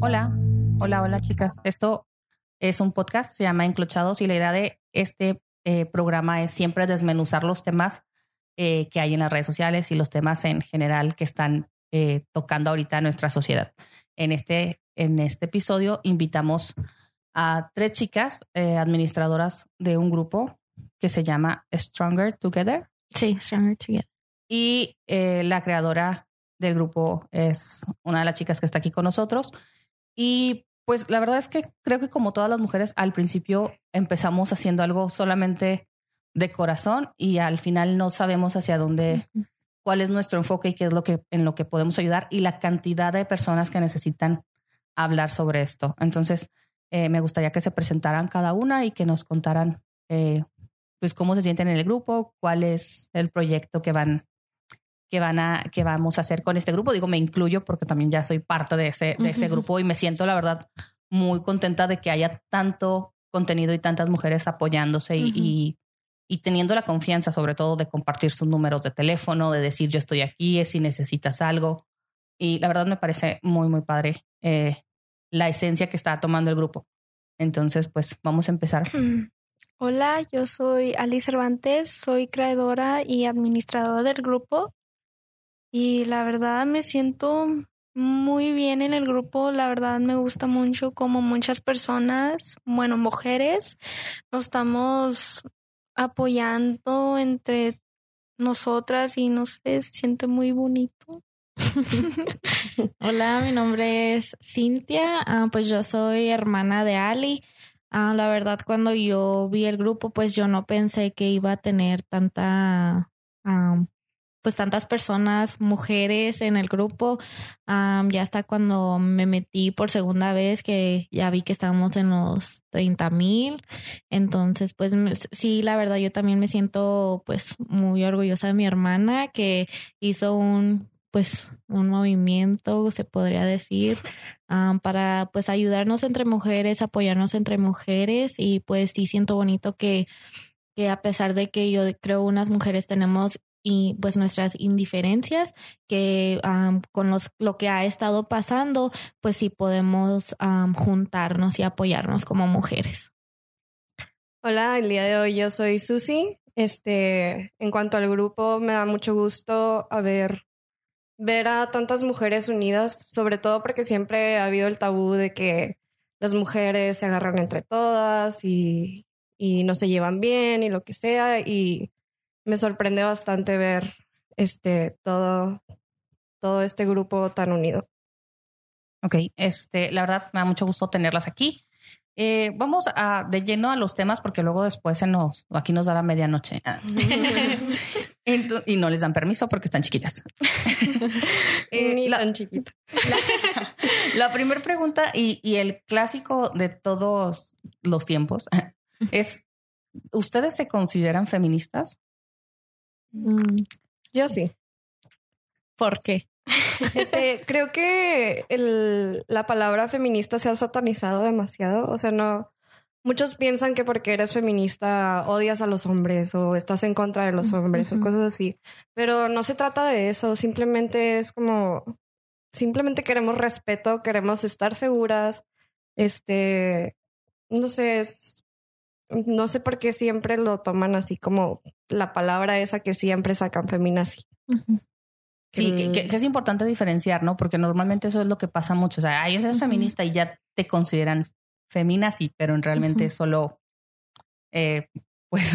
Hola, hola, hola chicas. Esto es un podcast, se llama Enclochados y la idea de este eh, programa es siempre desmenuzar los temas eh, que hay en las redes sociales y los temas en general que están eh, tocando ahorita nuestra sociedad. En este, en este episodio invitamos a tres chicas administradoras de un grupo que se llama Stronger Together. Sí, Stronger Together. Y la creadora del grupo es una de las chicas que está aquí con nosotros. Y pues la verdad es que creo que como todas las mujeres, al principio empezamos haciendo algo solamente de corazón y al final no sabemos hacia dónde, cuál es nuestro enfoque y qué es lo que en lo que podemos ayudar y la cantidad de personas que necesitan hablar sobre esto. Entonces, eh, me gustaría que se presentaran cada una y que nos contaran eh, pues cómo se sienten en el grupo, cuál es el proyecto que van que van a que vamos a hacer con este grupo. Digo, me incluyo porque también ya soy parte de ese de ese grupo y me siento la verdad muy contenta de que haya tanto contenido y tantas mujeres apoyándose y, y, teniendo la confianza sobre todo de compartir sus números de teléfono, de decir yo estoy aquí si necesitas algo. Y la verdad me parece muy, muy padre eh, la esencia que está tomando el grupo. Entonces, pues vamos a empezar. Hola, yo soy Ali Cervantes, soy creadora y administradora del grupo y la verdad me siento muy bien en el grupo, la verdad me gusta mucho como muchas personas, bueno, mujeres, nos estamos apoyando entre nosotras y no sé, se siente muy bonito. Hola, mi nombre es Cintia, ah, pues yo soy hermana de Ali. Ah, la verdad, cuando yo vi el grupo, pues yo no pensé que iba a tener tanta ah, pues tantas personas, mujeres en el grupo. ya hasta cuando me metí por segunda vez que ya vi que estábamos en los 30 mil. Entonces, pues sí, la verdad yo también me siento pues muy orgullosa de mi hermana que hizo un pues un movimiento, se podría decir, para pues ayudarnos entre mujeres, apoyarnos entre mujeres y pues sí siento bonito que que a pesar de que yo creo unas mujeres tenemos y pues nuestras indiferencias que con los, lo que ha estado pasando, pues sí podemos juntarnos y apoyarnos como mujeres. Hola, el día de hoy yo soy Susi. Este, en cuanto al grupo, me da mucho gusto ver, ver a tantas mujeres unidas, sobre todo porque siempre ha habido el tabú de que las mujeres se agarran entre todas y, y no se llevan bien y lo que sea. Y me sorprende bastante ver este todo, todo este grupo tan unido. Ok, este, la verdad me da mucho gusto tenerlas aquí. Eh, vamos a, de lleno a los temas porque luego después se nos, aquí nos da la medianoche. y no les dan permiso porque están chiquitas. eh, la, tan chiquita. La, primera pregunta y, y el clásico de todos los tiempos es, ¿ustedes se consideran feministas? Mm, yo sí. ¿Por qué? Este, creo que el, la palabra feminista se ha satanizado demasiado. O sea, no. Muchos piensan que porque eres feminista odias a los hombres o estás en contra de los hombres o cosas así. Pero no se trata de eso. Simplemente es como. Simplemente queremos respeto, queremos estar seguras. Este. No sé, es, no sé por qué siempre lo toman así como la palabra esa que siempre sacan feminazi. Sí, que, es importante diferenciar, ¿no? Porque normalmente eso es lo que pasa mucho. O sea, ay, eres feminista y ya te consideran feminazi, pero en realmente solo, eh, pues,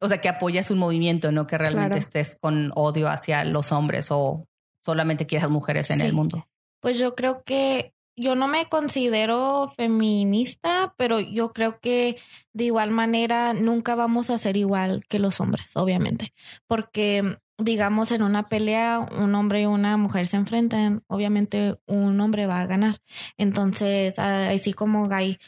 o sea, que apoyas un movimiento, no que realmente estés con odio hacia los hombres o solamente quieras mujeres en el mundo. Pues yo creo que yo no me considero feminista, pero yo creo que de igual manera nunca vamos a ser igual que los hombres, obviamente, porque digamos en una pelea un hombre y una mujer se enfrentan, obviamente un hombre va a ganar. Entonces, así como hay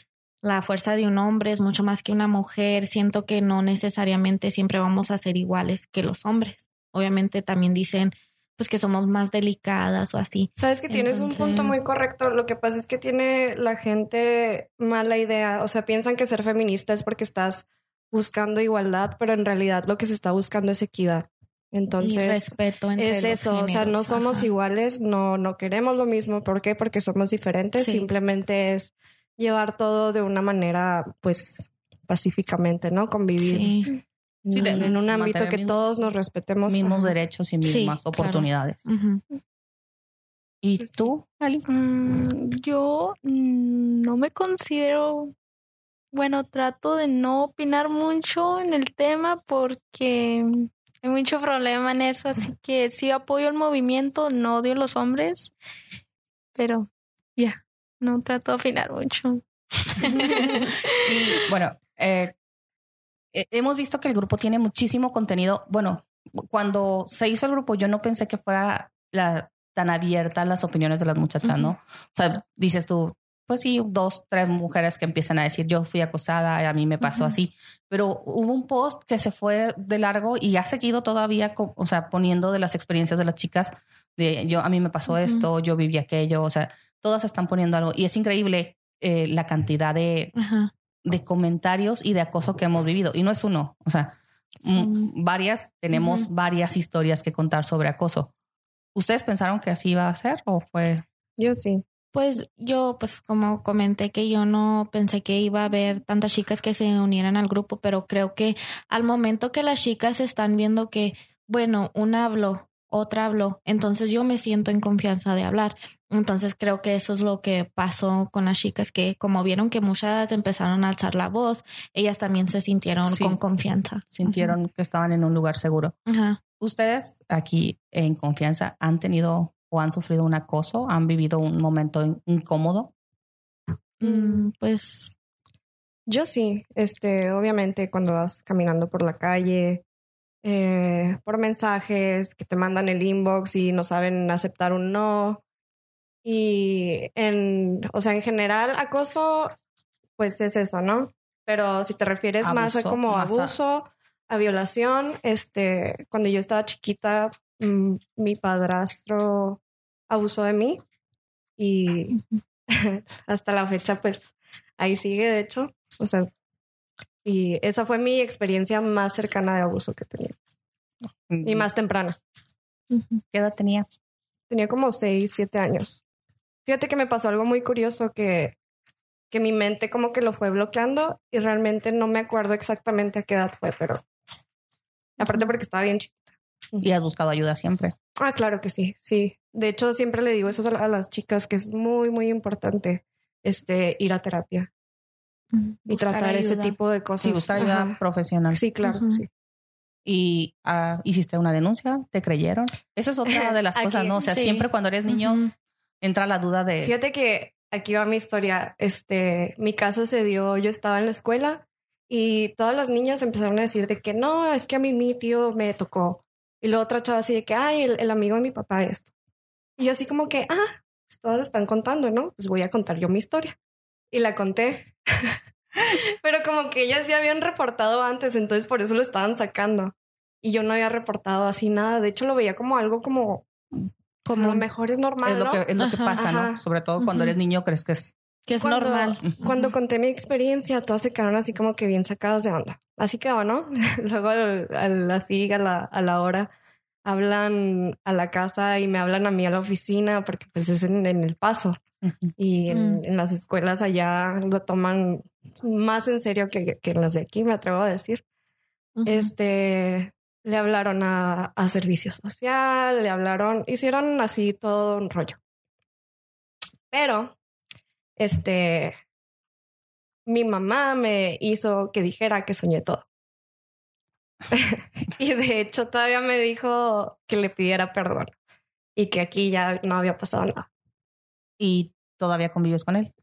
la fuerza de un hombre es mucho más que una mujer, siento que no necesariamente siempre vamos a ser iguales que los hombres. Obviamente también dicen pues que somos más delicadas o así. Sabes que tienes un punto muy correcto. Lo que pasa es que tiene la gente mala idea. O sea, piensan que ser feminista es porque estás buscando igualdad, pero en realidad lo que se está buscando es equidad. Entonces, respeto entre es eso, o sea, no somos ajá. iguales, no, no queremos lo mismo. ¿Por qué? Porque somos diferentes. Sí. Simplemente es llevar todo de una manera, pues, pacíficamente, ¿no? Convivir Sí. Sí, de- en, en un ámbito que mismos- todos nos respetemos. Mismos Ajá. derechos y Sí, mismas claro. oportunidades. ¿Y tú, Ali? Mm, yo mm, no me considero, bueno, trato de no opinar mucho en el tema porque hay mucho problema en eso, así que sí apoyo el movimiento, no odio a los hombres, pero ya, no trato de opinar mucho. Y bueno, eh, hemos visto que el grupo tiene muchísimo contenido. Bueno, cuando se hizo el grupo, yo no pensé que fuera la, tan abierta las opiniones de las muchachas, ¿no? O sea, dices tú, pues sí, dos, tres mujeres que empiezan a decir, yo fui acosada, a mí me pasó Ujú. así. Pero hubo un post que se fue de largo y ha seguido todavía, o sea, poniendo de las experiencias de las chicas, de yo, a mí me pasó Ujú. esto, yo viví aquello, o sea, todas están poniendo algo. Y es increíble eh, la cantidad de, Ajá. De comentarios y de acoso que hemos vivido. Y no es uno, o sea, m- Sí. varias, tenemos varias historias que contar sobre acoso. ¿Ustedes pensaron que así iba a ser o fue? Yo sí. Pues yo, pues como comenté que yo no pensé que iba a haber tantas chicas que se unieran al grupo, pero creo que al momento que las chicas están viendo que, bueno, una habló, otra habló, entonces yo me siento en confianza de hablar. Entonces creo que eso es lo que pasó con las chicas, que como vieron que muchas empezaron a alzar la voz, ellas también se sintieron Sí. con confianza. Sintieron que estaban en un lugar seguro. Ajá. ¿Ustedes aquí en confianza han tenido o han sufrido un acoso? ¿Han vivido un momento in- incómodo? Mm, pues Yo sí, este, obviamente cuando vas caminando por la calle, eh, por mensajes que te mandan el inbox y no saben aceptar un no. Y en, o sea, en general, acoso, pues es eso, ¿no? Pero si te refieres más a como más abuso, a violación, este, cuando yo estaba chiquita, mm, mi padrastro abusó de mí y hasta la fecha, pues ahí sigue, de hecho. O sea, y esa fue mi experiencia más cercana de abuso que tenía. Y más temprana. ¿Qué edad tenías? Tenía como seis, siete años. Fíjate que me pasó algo muy curioso que, que mi mente como que lo fue bloqueando y realmente no me acuerdo exactamente a qué edad fue, pero aparte porque estaba bien chiquita. ¿Y has buscado ayuda siempre? Ah, claro que sí, sí. De hecho, siempre le digo eso a las chicas que es muy, muy importante este, ir a terapia y tratar ese tipo de cosas. Sí, buscar ayuda Ajá. profesional. Sí, claro, sí. ¿Y ah, hiciste una denuncia? ¿Te creyeron? Esa es otra de las Aquí, cosas, ¿no? O sea, sí. siempre cuando eres niño. Entra la duda de... Fíjate que aquí va mi historia. Este, mi caso se dio, yo estaba en la escuela y todas las niñas empezaron a decir de que no, es que a mí mi tío me tocó. Y luego otra chava así de que, ay, el, el amigo de mi papá esto. Y yo así como que, ah, pues todas están contando, ¿no? Pues voy a contar yo mi historia. Y la conté. Pero como que ellas ya habían reportado antes, entonces por eso lo estaban sacando. Y yo no había reportado así nada. De hecho, lo veía como algo como, como a lo mejor es normal, es lo ¿no? que, es lo que Ajá. pasa, ¿no? Sobre todo cuando eres niño crees que es... Que es Cuando- normal. Cuando conté mi experiencia, todas se quedaron así como que bien sacadas de onda. Así quedó, ¿no? Luego, al, al- así a la, a la hora, hablan a la casa y me hablan a mí a la oficina porque pues es en, en el paso. Y en, Mm. en las escuelas allá lo toman más en serio que, que en las de aquí, me atrevo a decir. Este, le hablaron a, a servicio social, le hablaron, hicieron así todo un rollo. Pero, este, mi mamá me hizo que dijera que soñé todo. y de hecho todavía me dijo que le pidiera perdón y que aquí ya no había pasado nada. Y todavía convives con él.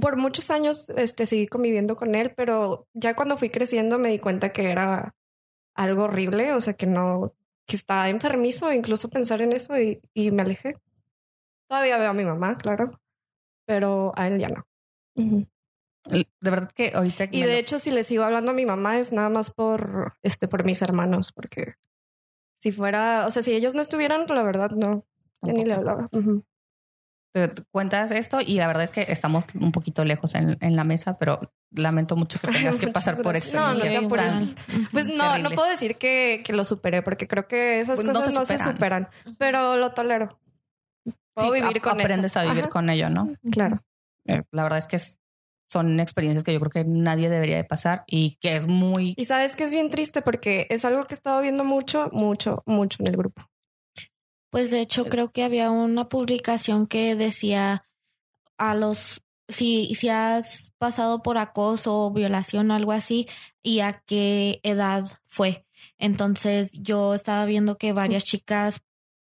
Por muchos años este, seguí conviviendo con él, pero ya cuando fui creciendo me di cuenta que era algo horrible, o sea, que no, que estaba enfermizo incluso pensar en eso y, y me alejé. Todavía veo a mi mamá, claro, pero a él ya no. Ujú. De verdad que ahorita... que Y de lo- hecho, si le sigo hablando a mi mamá es nada más por, este, por mis hermanos, porque si fuera, o sea, si ellos no estuvieran, la verdad no, yo ni le hablaba. Ujú. te cuentas esto y la verdad es que estamos un poquito lejos en, en la mesa, pero lamento mucho que tengas que pasar por experiencias No, no, tan Pues no, no puedo decir que, que lo superé, porque creo que esas Pues no cosas se no se superan, pero lo tolero. Puedo Sí, vivir con eso. aprendes a vivir Ajá. con ello, ¿no? Claro. Eh, La verdad es que es- son experiencias que yo creo que nadie debería de pasar y que es muy Y sabes que es bien triste porque es algo que he estado viendo mucho, mucho, mucho en el grupo. Pues de hecho creo que había una publicación que decía a los si si has pasado por acoso o violación o algo así y a qué edad fue. Entonces yo estaba viendo que varias chicas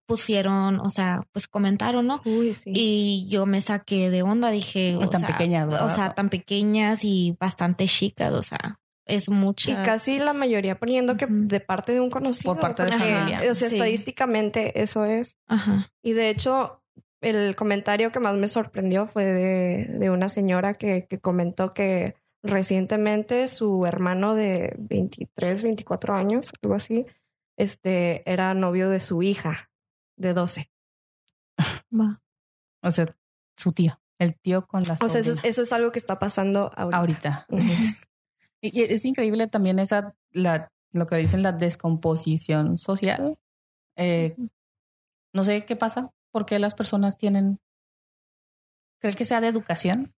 pusieron, o sea, pues comentaron, ¿no? Uy, sí. Y yo me saqué de onda, dije, O o tan sea, pequeñas, ¿verdad? O sea, tan pequeñas y bastante chicas, o sea, es mucha. Y casi la mayoría poniendo que de parte de un conocido. Por parte de familia. O sea, Sí. estadísticamente eso es. Ajá. Y de hecho, el comentario que más me sorprendió fue de, de una señora que, que comentó que recientemente su hermano de 23, 24 años, algo así, este, era novio de su hija de 12. Va. o sea, su tío, el tío con la O sea, eso, es- sobrina. eso es algo que está pasando ahorita. ahorita. Y es increíble también esa la lo que dicen la descomposición social. Eh, no sé qué pasa, por qué las personas tienen ¿Creen que sea de educación?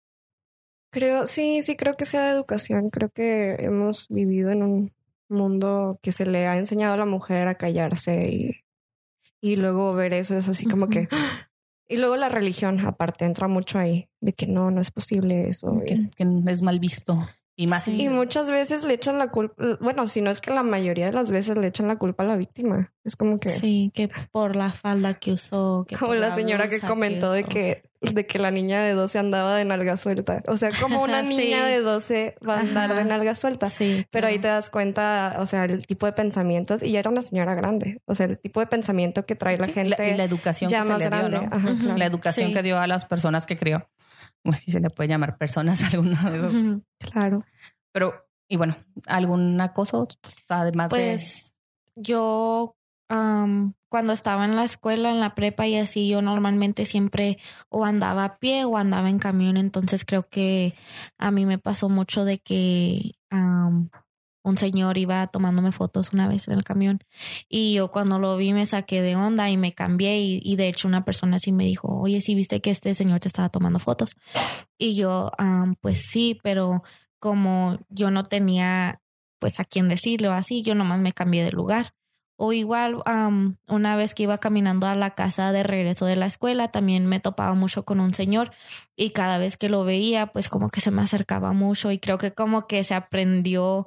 Creo, sí, sí, creo que sea de educación. Creo que hemos vivido en un mundo que se le ha enseñado a la mujer a callarse y, y luego ver eso es así como que... Y luego la religión, aparte, entra mucho ahí, de que no, no es posible eso. Que es, que es mal visto. Y más muchas veces le echan la culpa, bueno, si no es que la mayoría de las veces le echan la culpa a la víctima. Es como que... Sí, que por la falda que usó. Que Como la señora que comentó de que, de que la niña de 12 andaba de nalga suelta. O sea, como una Sí. niña de 12 va a andar de nalga suelta. Sí. Pero ahí te das cuenta, o sea, el tipo de pensamientos, y ya era una señora grande, o sea, el tipo de pensamiento que trae la Sí, gente y la educación ya que se más le dio, grande. ¿no? Ajá, claro. La educación Sí. que dio a las personas que crió. Pues si se le puede llamar personas a alguna de esos. Claro. Pero, y bueno, ¿algún acoso? Además Pues yo am, cuando estaba en la escuela, en la prepa y así, yo normalmente siempre o andaba a pie o andaba en camión, entonces creo que a mí me pasó mucho de que un señor iba tomándome fotos una vez en el camión y yo cuando lo vi me saqué de onda y me cambié y, de hecho una persona así me dijo, oye, sí viste que este señor te estaba tomando fotos y yo, am, pues sí, pero como yo no tenía pues a quién decirlo así, yo nomás me cambié de lugar. O igual, una vez que iba caminando a la casa de regreso de la escuela, también me topaba mucho con un señor y cada vez que lo veía, pues como que se me acercaba mucho y creo que como que se aprendió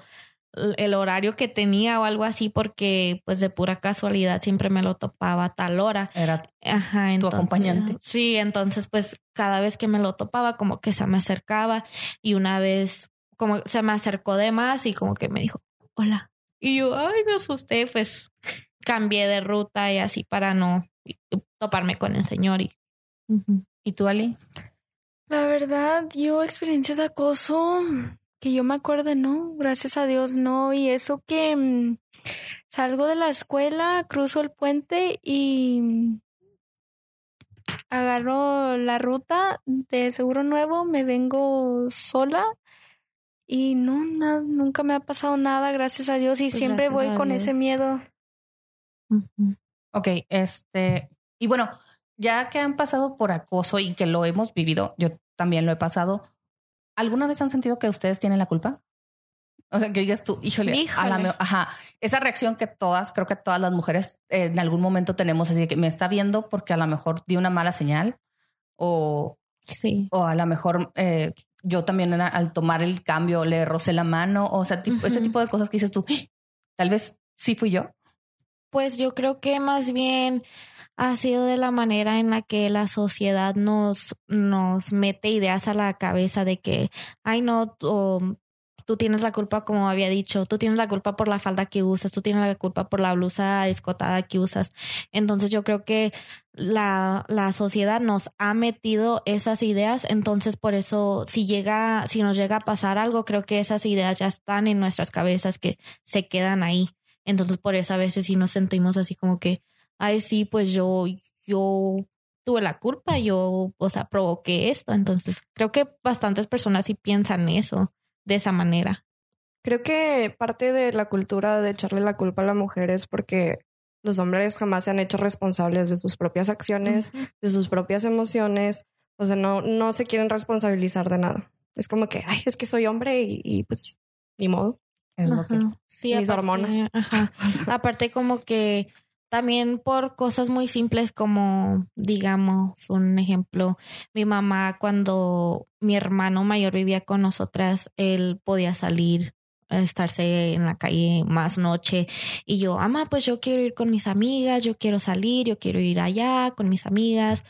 el horario que tenía o algo así porque pues de pura casualidad siempre me lo topaba a tal hora. era Ajá, Tu entonces, acompañante. Sí, entonces pues cada vez que me lo topaba como que se me acercaba y una vez como se me acercó de más y como que me dijo, hola. Y yo, ay, me asusté, pues cambié de ruta y así para no toparme con el señor y... ¿Y tú, Ali? La verdad, yo experiencias de acoso que yo me acuerde, no, gracias a Dios no. Y eso que mm, salgo de la escuela, cruzo el puente y mm, agarro la ruta de Seguro Nuevo, me vengo sola y no, na- nunca me ha pasado nada, gracias a Dios. Y Pues siempre voy con ese miedo. Ok, este, y bueno, ya que han pasado por acoso y que lo hemos vivido, yo también lo he pasado, ¿alguna vez han sentido que ustedes tienen la culpa? O sea, que digas tú, híjole, a la Híjole. ajá, esa reacción que todas, creo que todas las mujeres eh, en algún momento tenemos, así que me está viendo porque a lo mejor di una mala señal o, Sí. o a lo mejor eh, yo también era- al tomar el cambio le rocé la mano, o sea, tipo- ese Ujú. tipo de cosas que dices tú, "Ah, tal vez sí fui yo. Pues yo creo que más bien ha sido de la manera en la que la sociedad nos, nos mete ideas a la cabeza de que, ay no, tú, tú tienes la culpa, como había dicho, tú tienes la culpa por la falda que usas, tú tienes la culpa por la blusa escotada que usas. Entonces yo creo que la, la sociedad nos ha metido esas ideas, entonces por eso si llega, si nos llega a pasar algo, creo que esas ideas ya están en nuestras cabezas que se quedan ahí. Entonces por eso a veces sí nos sentimos así como que, ay sí, pues yo, yo tuve la culpa, yo, o sea, provoqué esto. Entonces, creo que bastantes personas sí piensan eso de esa manera. Creo que parte de la cultura de echarle la culpa a la mujer es porque los hombres jamás se han hecho responsables de sus propias acciones, de sus propias emociones. O sea, no, no se quieren responsabilizar de nada. Es como que, ay, es que soy hombre y, y pues ni modo. Es lo que... Sí, Mis aparte- hormonas. ajá. Aparte como que también por cosas muy simples como, digamos, un ejemplo, mi mamá cuando mi hermano mayor vivía con nosotras, él podía salir, estarse en la calle más noche y yo, ama, pues yo quiero ir con mis amigas, yo quiero salir, yo quiero ir allá con mis amigas.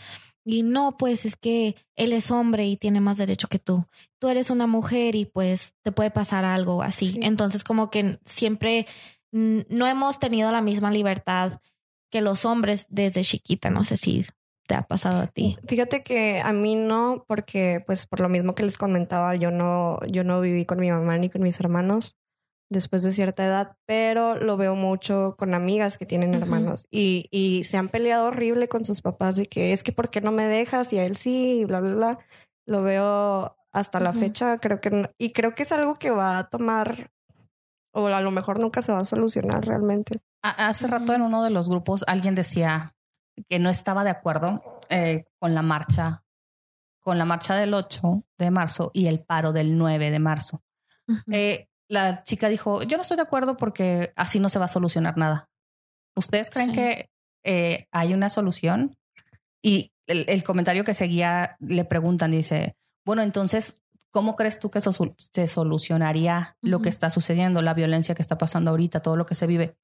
Y no, pues es que él es hombre y tiene más derecho que tú. Tú eres una mujer y pues te puede pasar algo así. Sí. Entonces como que siempre no hemos tenido la misma libertad que los hombres desde chiquita. No sé si te ha pasado a ti. Fíjate que a mí no, porque pues por lo mismo que les comentaba, yo no, yo no viví con mi mamá ni con mis hermanos después de cierta edad, pero lo veo mucho con amigas que tienen hermanos y, y se han peleado horrible con sus papás de que es que ¿por qué no me dejas? Y a él sí, y bla, bla, bla. Lo veo hasta la fecha, creo que, no- y creo que es algo que va a tomar, o a lo mejor nunca se va a solucionar realmente. Hace rato en uno de los grupos alguien decía que no estaba de acuerdo eh, con la marcha, con la marcha del 8 de marzo y el paro del 9 de marzo. Eh, la chica dijo, yo no estoy de acuerdo porque así no se va a solucionar nada. ¿Ustedes creen Sí. que eh, hay una solución? Y el, el comentario que seguía le preguntan, dice, bueno, entonces, ¿cómo crees tú que eso se solucionaría lo que está sucediendo, la violencia que está pasando ahorita, todo lo que se vive?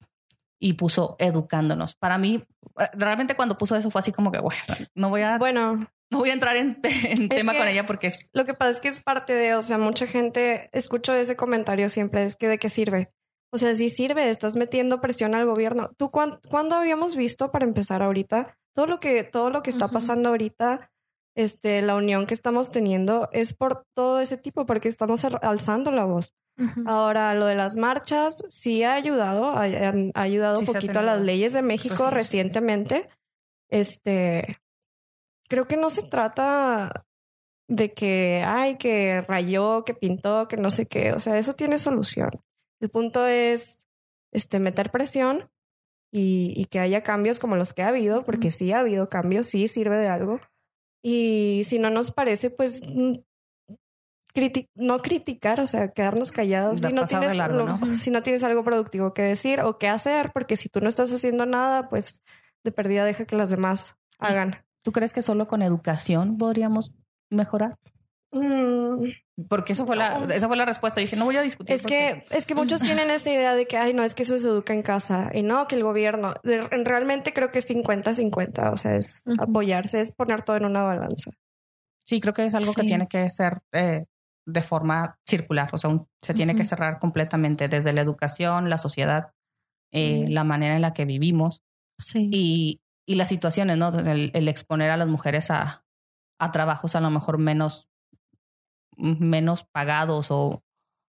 Y puso educándonos. Para mí, eh, realmente cuando puso eso fue así como que, "Güey, o sea, no voy a, Bueno, no voy a entrar en, en tema que- con ella porque es Lo que pasa es que es parte de, o sea, mucha gente, escucho ese comentario siempre, es que de qué sirve. O sea, sí sirve, estás metiendo presión al gobierno. ¿Tú cuán- cuándo habíamos visto para empezar ahorita? Todo lo que, todo lo que está pasando ahorita, este, la unión que estamos teniendo es por todo ese tipo, porque estamos al- alzando la voz. Ujú. Ahora, lo de las marchas sí ha ayudado, ha, ayudado Sí un ha poquito a las leyes de México reciente. recientemente. Este, creo que no se trata de que, ay, que rayó, que pintó, que no sé qué. O sea, eso tiene solución. El punto es, este, meter presión y, y que haya cambios como los que ha habido, porque sí ha habido cambios, sí sirve de algo. Y si no nos parece, pues criti- no criticar, o sea, quedarnos callados. Si no, tienes, largo, lo- ¿no? si no tienes algo productivo que decir o que hacer, porque si tú no estás haciendo nada, pues de perdida deja que las demás hagan. ¿Tú crees que solo con educación podríamos mejorar? Mm, Porque eso fue la, esa fue la respuesta. Yo dije, no voy a discutir. Es porque- que, es que muchos tienen esa idea de que, ay, no, es que eso se educa en casa y no, que el gobierno. Realmente creo que es 50-50, o sea, es apoyarse, es poner todo en una balanza. sí, creo que es algo que tiene que ser eh, de forma circular. O sea, un- se tiene que cerrar completamente desde la educación, la sociedad, eh, la manera en la que vivimos Sí. y, y las situaciones, ¿no? El, el exponer a las mujeres a, a trabajos a lo mejor menos, menos pagados o,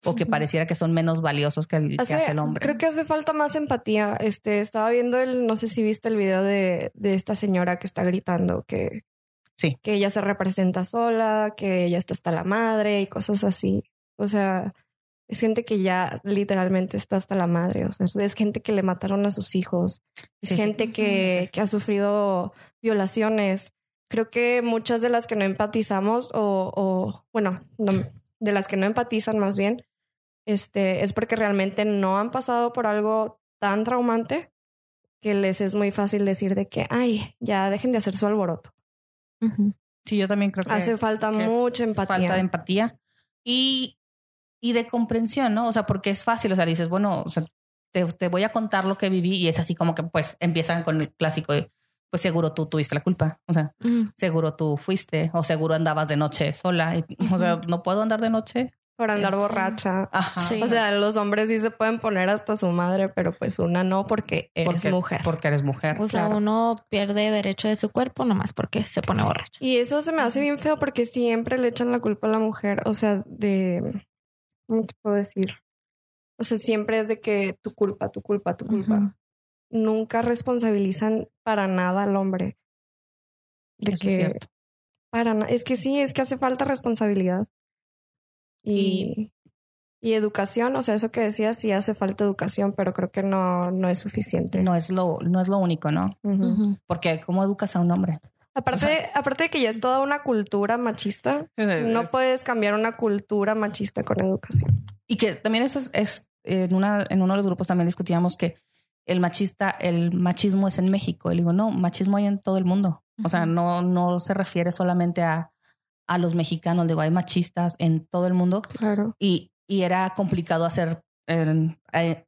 o que pareciera que son menos valiosos que el que hace el hombre. Creo que hace falta más empatía. Este, estaba viendo el, no sé si viste el video de, de esta señora que está gritando que, Sí. que ella se representa sola, que ella está hasta la madre y cosas así. O sea, es gente que ya literalmente está hasta la madre. O sea, es gente que le mataron a sus hijos. Es Sí, sí. gente que, que ha sufrido violaciones. Creo que muchas de las que no empatizamos o, o bueno, no- de las que no empatizan más bien, este, es porque realmente no han pasado por algo tan traumante que les es muy fácil decir de que, ay, ya dejen de hacer su alboroto. Sí, yo también creo que Hace falta que mucha empatía. falta de empatía y, y de comprensión, ¿no? O sea, porque es fácil, o sea, dices, bueno, o sea, te, te voy a contar lo que viví y es así como que pues empiezan con el clásico de, pues seguro tú tuviste la culpa, o sea, seguro tú fuiste o seguro andabas de noche sola, y, o sea, no puedo andar de noche. Por andar borracha. Ajá. Sí. O sea, los hombres sí se pueden poner hasta su madre, pero pues una no porque eres porque, mujer. Porque eres mujer. O sea, claro. uno pierde derecho de su cuerpo nomás porque se pone borracho. Y eso se me hace bien feo porque siempre le echan la culpa a la mujer. O sea, de. ¿Cómo te puedo decir? O sea, siempre es de que tu culpa, tu culpa, tu culpa. Nunca responsabilizan para nada al hombre. De Eso que es cierto. para na- es que sí, es que hace falta responsabilidad. Y, y educación, o sea, eso que decías, sí hace falta educación, pero creo que no, no es suficiente. No es lo, no es lo único, ¿no? Porque ¿cómo educas a un hombre? Aparte, aparte de que ya es toda una cultura machista, no Es- puedes cambiar una cultura machista con educación. Y que también eso es, es en una, en uno de los grupos también discutíamos que el machista, el machismo es en México. Y le digo, no, machismo hay en todo el mundo. O sea, no, no se refiere solamente a, a los mexicanos. Digo, hay machistas en todo el mundo. Claro. Y, y era complicado hacer, eh,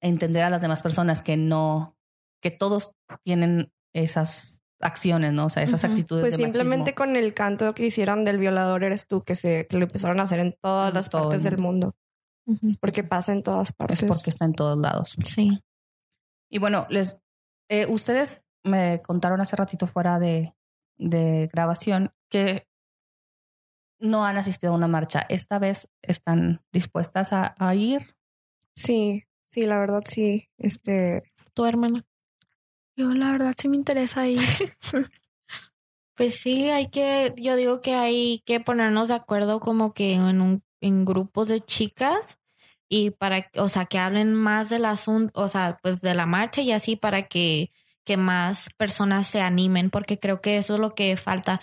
entender a las demás personas que no, que todos tienen esas acciones, ¿no? O sea, esas actitudes Pues de simplemente machismo. con el canto que hicieron del violador eres tú, que se que lo empezaron a hacer en todas En las todo partes el del mundo. Es porque pasa en todas partes. Es porque está en todos lados. Sí. Y bueno, les, eh, ustedes me contaron hace ratito fuera de, de grabación que no han asistido a una marcha. Esta vez están dispuestas a, a ir. Sí, sí, la verdad sí. Este, Tu hermana. Yo la verdad sí me interesa ir. Pues sí, hay que, yo digo que hay que ponernos de acuerdo como que en un, en grupos de chicas y para, o sea, que hablen más del asunto, o sea, pues de la marcha y así para que, que más personas se animen, porque creo que eso es lo que falta,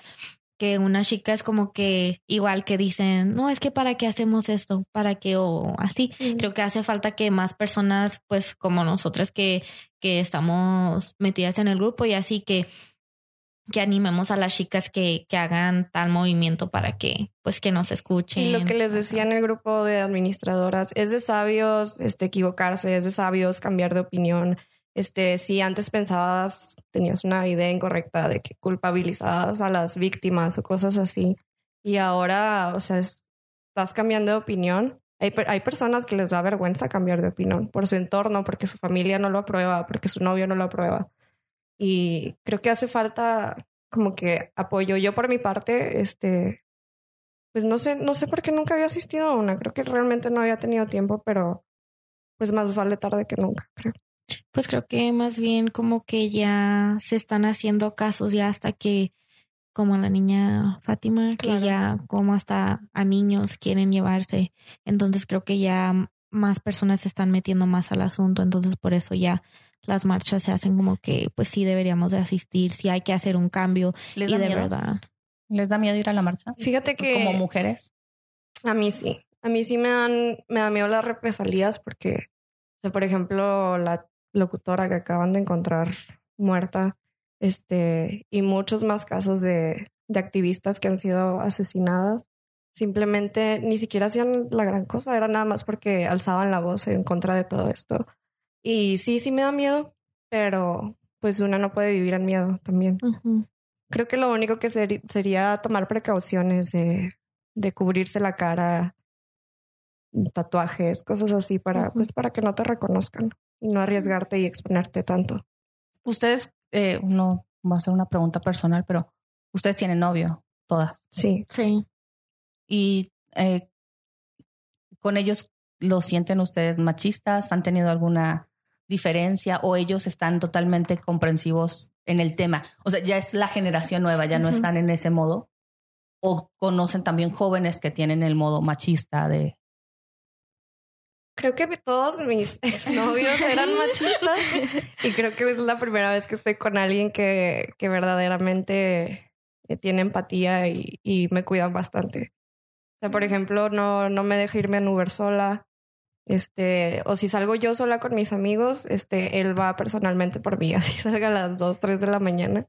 que una chica es como que igual que dicen, no, es que para qué hacemos esto, para qué o así. Creo que hace falta que más personas, pues como nosotras que, que estamos metidas en el grupo y así que, que animemos a las chicas que, que hagan tal movimiento para que, pues que nos escuchen. Y lo que les decía en el grupo de administradoras, es de sabios este, equivocarse, es de sabios cambiar de opinión. Este, si antes pensabas, tenías una idea incorrecta de que culpabilizabas a las víctimas o cosas así, y ahora, o sea, es- estás cambiando de opinión. Hay, hay personas que les da vergüenza cambiar de opinión por su entorno, porque su familia no lo aprueba, porque su novio no lo aprueba. Y creo que hace falta como que apoyo. Yo por mi parte, este, pues no sé, no sé por qué nunca había asistido a una. Creo que realmente no había tenido tiempo, pero pues más vale tarde que nunca, creo. Pues creo que más bien como que ya se están haciendo casos ya hasta que, como la niña Fátima, que ya como hasta a niños quieren llevarse. Entonces creo que ya más personas se están metiendo más al asunto. Entonces por eso ya las marchas se hacen como que pues sí deberíamos de asistir, sí hay que hacer un cambio ¿Les y da de miedo? verdad. ¿Les da miedo ir a la marcha? Fíjate que Como mujeres. a mí sí. A mí sí me dan, me da miedo las represalias porque, o sea, por ejemplo, la locutora que acaban de encontrar muerta, este, y muchos más casos de, de activistas que han sido asesinadas. Simplemente ni siquiera hacían la gran cosa, era nada más porque alzaban la voz en contra de todo esto. Y sí, sí me da miedo, pero pues una no puede vivir en miedo también. Creo que lo único que sería tomar precauciones de, de cubrirse la cara, tatuajes, cosas así para, pues, para que no te reconozcan y no arriesgarte y exponerte tanto. Ustedes, eh, no va a ser una pregunta personal, pero ustedes tienen novio, todas. Sí. Sí. Y eh, con ellos lo sienten ustedes machistas, han tenido alguna diferencia o ellos están totalmente comprensivos en el tema. O sea, ya es la generación nueva, ya no están en ese modo. O conocen también jóvenes que tienen el modo machista de Creo que todos mis exnovios eran machistas y creo que es la primera vez que estoy con alguien que, que verdaderamente eh, tiene empatía y, y me cuidan bastante. O sea, por ejemplo, no, no me deja irme en Uber sola. Este, o si salgo yo sola con mis amigos, este, él va personalmente por mí, así salga a las 2, 3 de la mañana.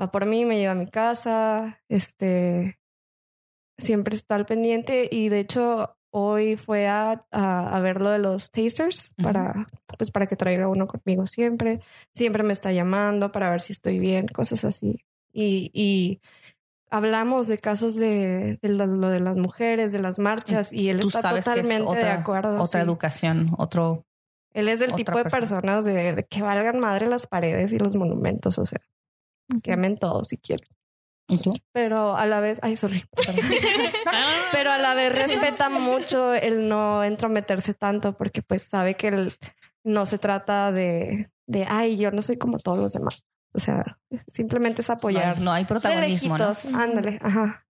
Va por mí, me lleva a mi casa, este, siempre está al pendiente y de hecho hoy fue a, a, a ver lo de los tasters para, pues para que traiga uno conmigo siempre. Siempre me está llamando para ver si estoy bien, cosas así. Y, y hablamos de casos de, de lo, lo de las mujeres, de las marchas y él tú está es totalmente de acuerdo. otra sí. educación, otro Él es del tipo de persona. personas de, de que valgan madre las paredes y los monumentos, o sea, que amen todos si quieren. ¿Y tú? Pero a la vez, ay, sorry. Pero a la vez respeta mucho el no entrometerse tanto porque pues sabe que el- no se trata de, de, ay, yo no soy como todos los demás. O sea, simplemente es No hay, apoyar. no hay De protagonismo, ¿no? ándale, ajá.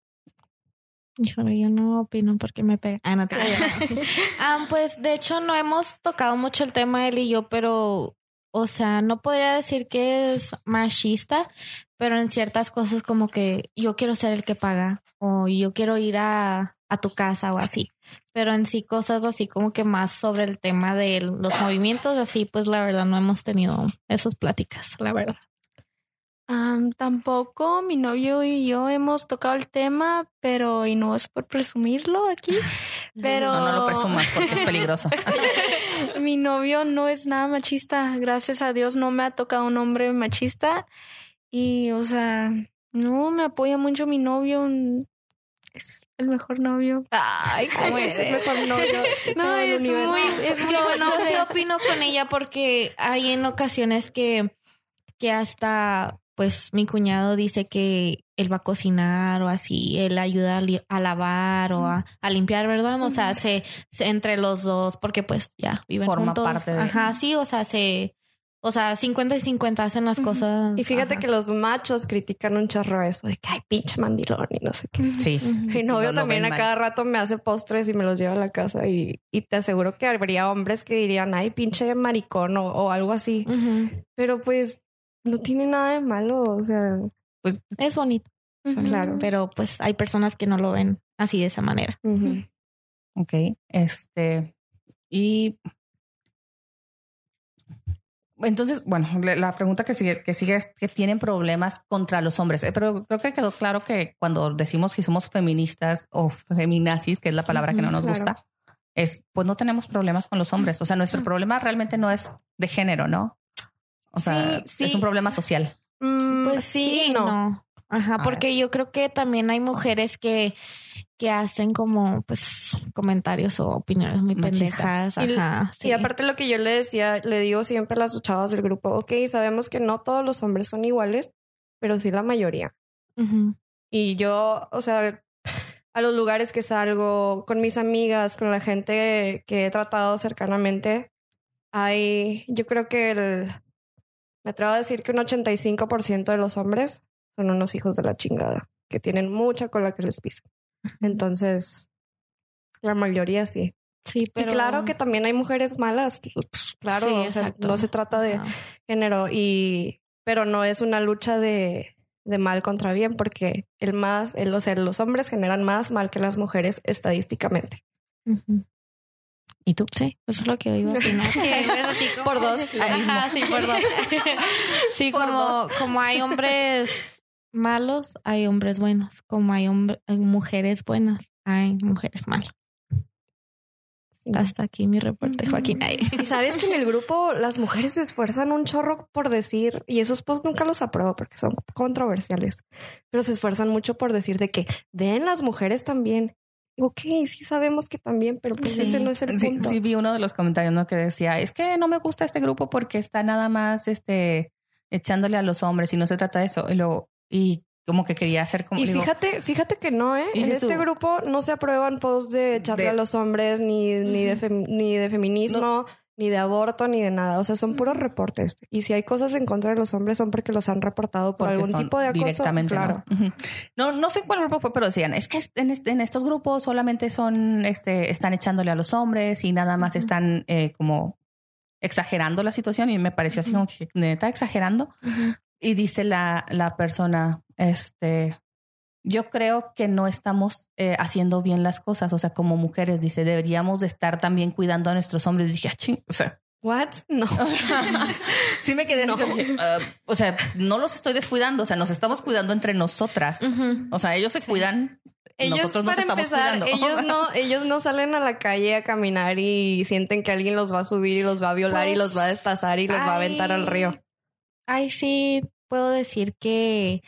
Híjole, yo no opino porque me pega. Ah, no te Ah, Pues de hecho no hemos tocado mucho el tema él y yo, pero, o sea, no podría decir que es machista, pero en ciertas cosas como que yo quiero ser el que paga o yo quiero ir a, a tu casa o así. Pero en sí cosas así como que más sobre el tema de los movimientos, así pues la verdad no hemos tenido esas pláticas, la verdad. Am, tampoco mi novio y yo hemos tocado el tema, pero y no es por presumirlo aquí, pero No, no lo presumas porque es peligroso. mi novio no es nada machista. Gracias a Dios no me ha tocado un hombre machista y, o sea, no me apoya mucho mi novio. Es el mejor novio. Ay, ¿Cómo es el mejor novio? No, es universo? muy, es muy yo, sí hombre. opino con ella porque hay en ocasiones que, que hasta pues mi cuñado dice que él va a cocinar o así, él ayuda a, li- a lavar o a, a limpiar, ¿verdad? O sea, se, se- entre los dos, porque pues ya viven Forma juntos. parte de- Ajá, sí, o sea, se, o sea, 50 y 50 hacen las cosas. Y fíjate ajá. que los machos critican un chorro eso de que ay, pinche mandilón y no sé qué. Sí. Ujú. Mi Sí, novio no también a mal. cada rato me hace postres y me los lleva a la casa y, y te aseguro que habría hombres que dirían, ay, pinche maricón o, o algo así. Pero pues no tiene nada de malo, o sea, Pues Es bonito, claro. pero pues hay personas que no lo ven así de esa manera. Ok, este, y entonces, bueno, le- la pregunta que sigue, que sigue es que tienen problemas contra los hombres, Eh, pero creo que quedó claro que cuando decimos que somos feministas o feminazis, que es la palabra que no nos claro. gusta, es pues no tenemos problemas con los hombres, o sea, nuestro problema realmente no es de género, ¿no? O sea, Sí, es un problema social. Mm, Pues sí, no. Ajá, A porque yo creo que también hay mujeres que, que hacen como pues comentarios o opiniones muy pendejas. Y- Ajá. Y aparte lo que yo le decía, le digo siempre a las chavas del grupo, ok, sabemos que no todos los hombres son iguales, pero sí la mayoría. Ujú. Y yo, o sea, a los lugares que salgo, con mis amigas, con la gente que he tratado cercanamente, hay, yo creo que el, me atrevo a decir que un 85% de los hombres son unos hijos de la chingada, que tienen mucha cola que les pisa. Entonces, la mayoría sí. Sí, pero Y claro que también hay mujeres malas, pues, claro, Sí, o sea, no se trata de género y pero no es una lucha de, de mal contra bien porque el más el, o sea, los hombres generan más mal que las mujeres estadísticamente. ¿Y tú? Sí, eso es lo que iba a decir. como- por dos. Ajá, sí, por dos. Sí, Por como, dos. como hay hombres malos, hay hombres buenos. Como hay, hombre- hay mujeres buenas, hay mujeres malas. Sí. Hasta aquí mi reporte, Joaquín. Ay. Y sabes que en el grupo las mujeres se esfuerzan un chorro por decir, y esos posts nunca los apruebo porque son controversiales, pero se esfuerzan mucho por decir de que ven las mujeres también. Ok, sí sabemos que también, pero pues Sí. ese no es el Sí, punto. sí vi uno de los comentarios ¿no? que decía, es que no me gusta este grupo porque está nada más este echándole a los hombres y no se trata de eso. Y luego, y como que quería hacer como Y digo, fíjate, fíjate que no, ¿eh? En este tú- grupo no se aprueban posts de echarle De- a los hombres, ni, ni, de, fem- ni de feminismo, ni de aborto, ni de nada. O sea, son puros reportes. Y si hay cosas en contra de los hombres, son porque los han reportado por porque algún tipo de acoso. directamente, claro. ¿no? Ujú. no, no sé cuál grupo fue, pero decían, es que en, este- en estos grupos solamente son, este, están echándole a los hombres y nada más están eh, como exagerando la situación y me pareció así como que neta exagerando. Y dice la, la persona, este, yo creo que no estamos eh, haciendo bien las cosas. O sea, como mujeres, dice, deberíamos de estar también cuidando a nuestros hombres. Y dije, ah, ching, o sea, ¿What? No. sí me quedé así ah, o sea, no los estoy descuidando. O sea, nos estamos cuidando entre nosotras. O sea, ellos se cuidan. Ellos, nosotros nos para estamos empezar, cuidando. ellos no, ellos no salen a la calle a caminar y sienten que alguien los va a subir y los va a violar y los va a destazar y los va a aventar al río. Ay, sí, puedo decir que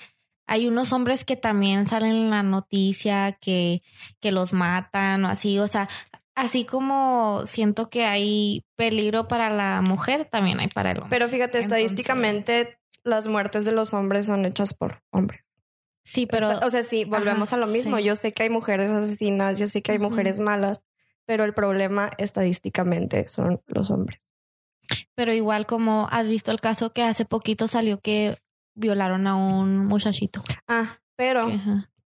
hay unos hombres que también salen en la noticia que, que los matan o así, o sea, así como siento que hay peligro para la mujer, también hay para el hombre. Pero fíjate, Entonces- estadísticamente las muertes de los hombres son hechas por hombres. sí, pero o sea, sí, volvemos Ajá, a lo mismo. sí. Yo sé que hay mujeres asesinas, yo sé que hay mujeres malas, pero el problema estadísticamente son los hombres. Pero igual como has visto el caso que hace poquito salió que violaron a un muchachito. Ah, pero Que,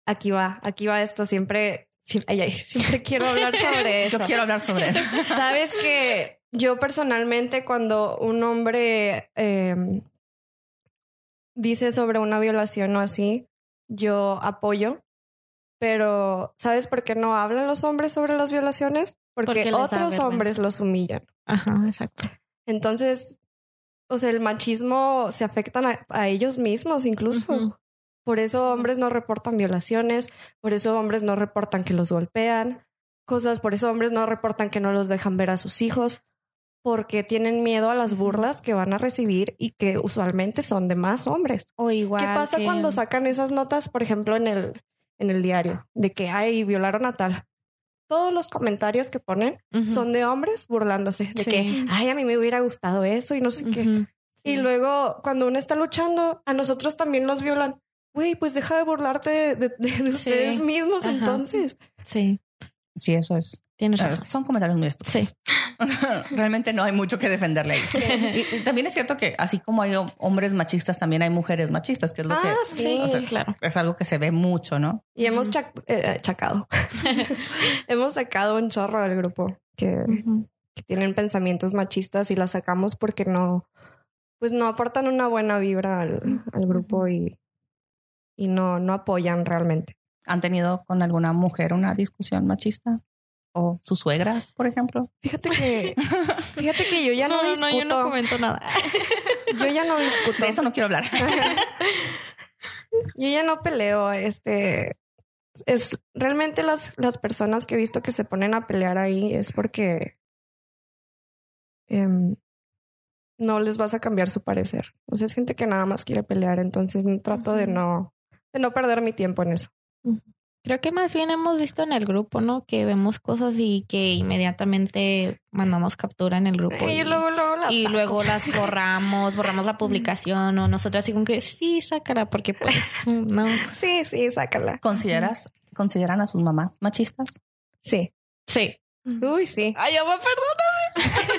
aquí va, aquí va esto. Siempre, siempre, ay, ay, siempre quiero hablar sobre eso. Yo quiero hablar sobre eso. Sabes que yo personalmente cuando un hombre eh, dice sobre una violación o así, yo apoyo. Pero ¿sabes por qué no hablan los hombres sobre las violaciones? Porque, otros hombres los humillan. Ajá, exacto. Entonces, o sea, el machismo se afectan a, a ellos mismos incluso. Por eso hombres no reportan violaciones, por eso hombres no reportan que los golpean, cosas, por eso hombres no reportan que no los dejan ver a sus hijos, porque tienen miedo a las burlas que van a recibir y que usualmente son de más hombres. O igual. ¿Qué pasa que- cuando sacan esas notas, por ejemplo, en el, en el diario, de que, ay, violaron a tal? Todos los comentarios que ponen son de hombres burlándose, de Sí. que, ay, a mí me hubiera gustado eso y no sé qué. Y luego, cuando uno está luchando, a nosotros también nos violan. Güey, pues deja de burlarte de, de- de- de ustedes mismos Ajá. entonces. Sí, Sí, eso es. tienes eh, razón. Son comentarios muy estúpidos. Sí. Realmente no hay mucho que defenderle ahí. Y, y también es cierto que así como hay hombres machistas, también hay mujeres machistas, que es lo Ah, que sí. O sea, claro. es algo que se ve mucho, ¿no? Y hemos chac- eh, eh, chacado. hemos sacado un chorro del grupo que tienen pensamientos machistas y las sacamos porque no, pues no aportan una buena vibra al, al grupo y, y no, no apoyan realmente. ¿Han tenido con alguna mujer una discusión machista? ¿O sus suegras, por ejemplo? Fíjate que, fíjate que yo ya no, discuto. yo no comento nada. yo ya no discuto. De eso no quiero hablar. Yo ya no peleo, este es realmente las, las personas que he visto que se ponen a pelear ahí es porque em, no les vas a cambiar su parecer. O sea, es gente que nada más quiere pelear, entonces trato de no, de no perder mi tiempo en eso. Creo que más bien hemos visto en el grupo, ¿no? Que vemos cosas y que inmediatamente mandamos captura en el grupo. Y luego, luego las y luego las borramos, borramos la publicación o nosotros así como que sí, sácala porque pues no. Sí, sí, sácala. ¿Consideras, ¿Consideran a sus mamás machistas? Sí. Sí. Uy, sí. Ay, va, perdóname.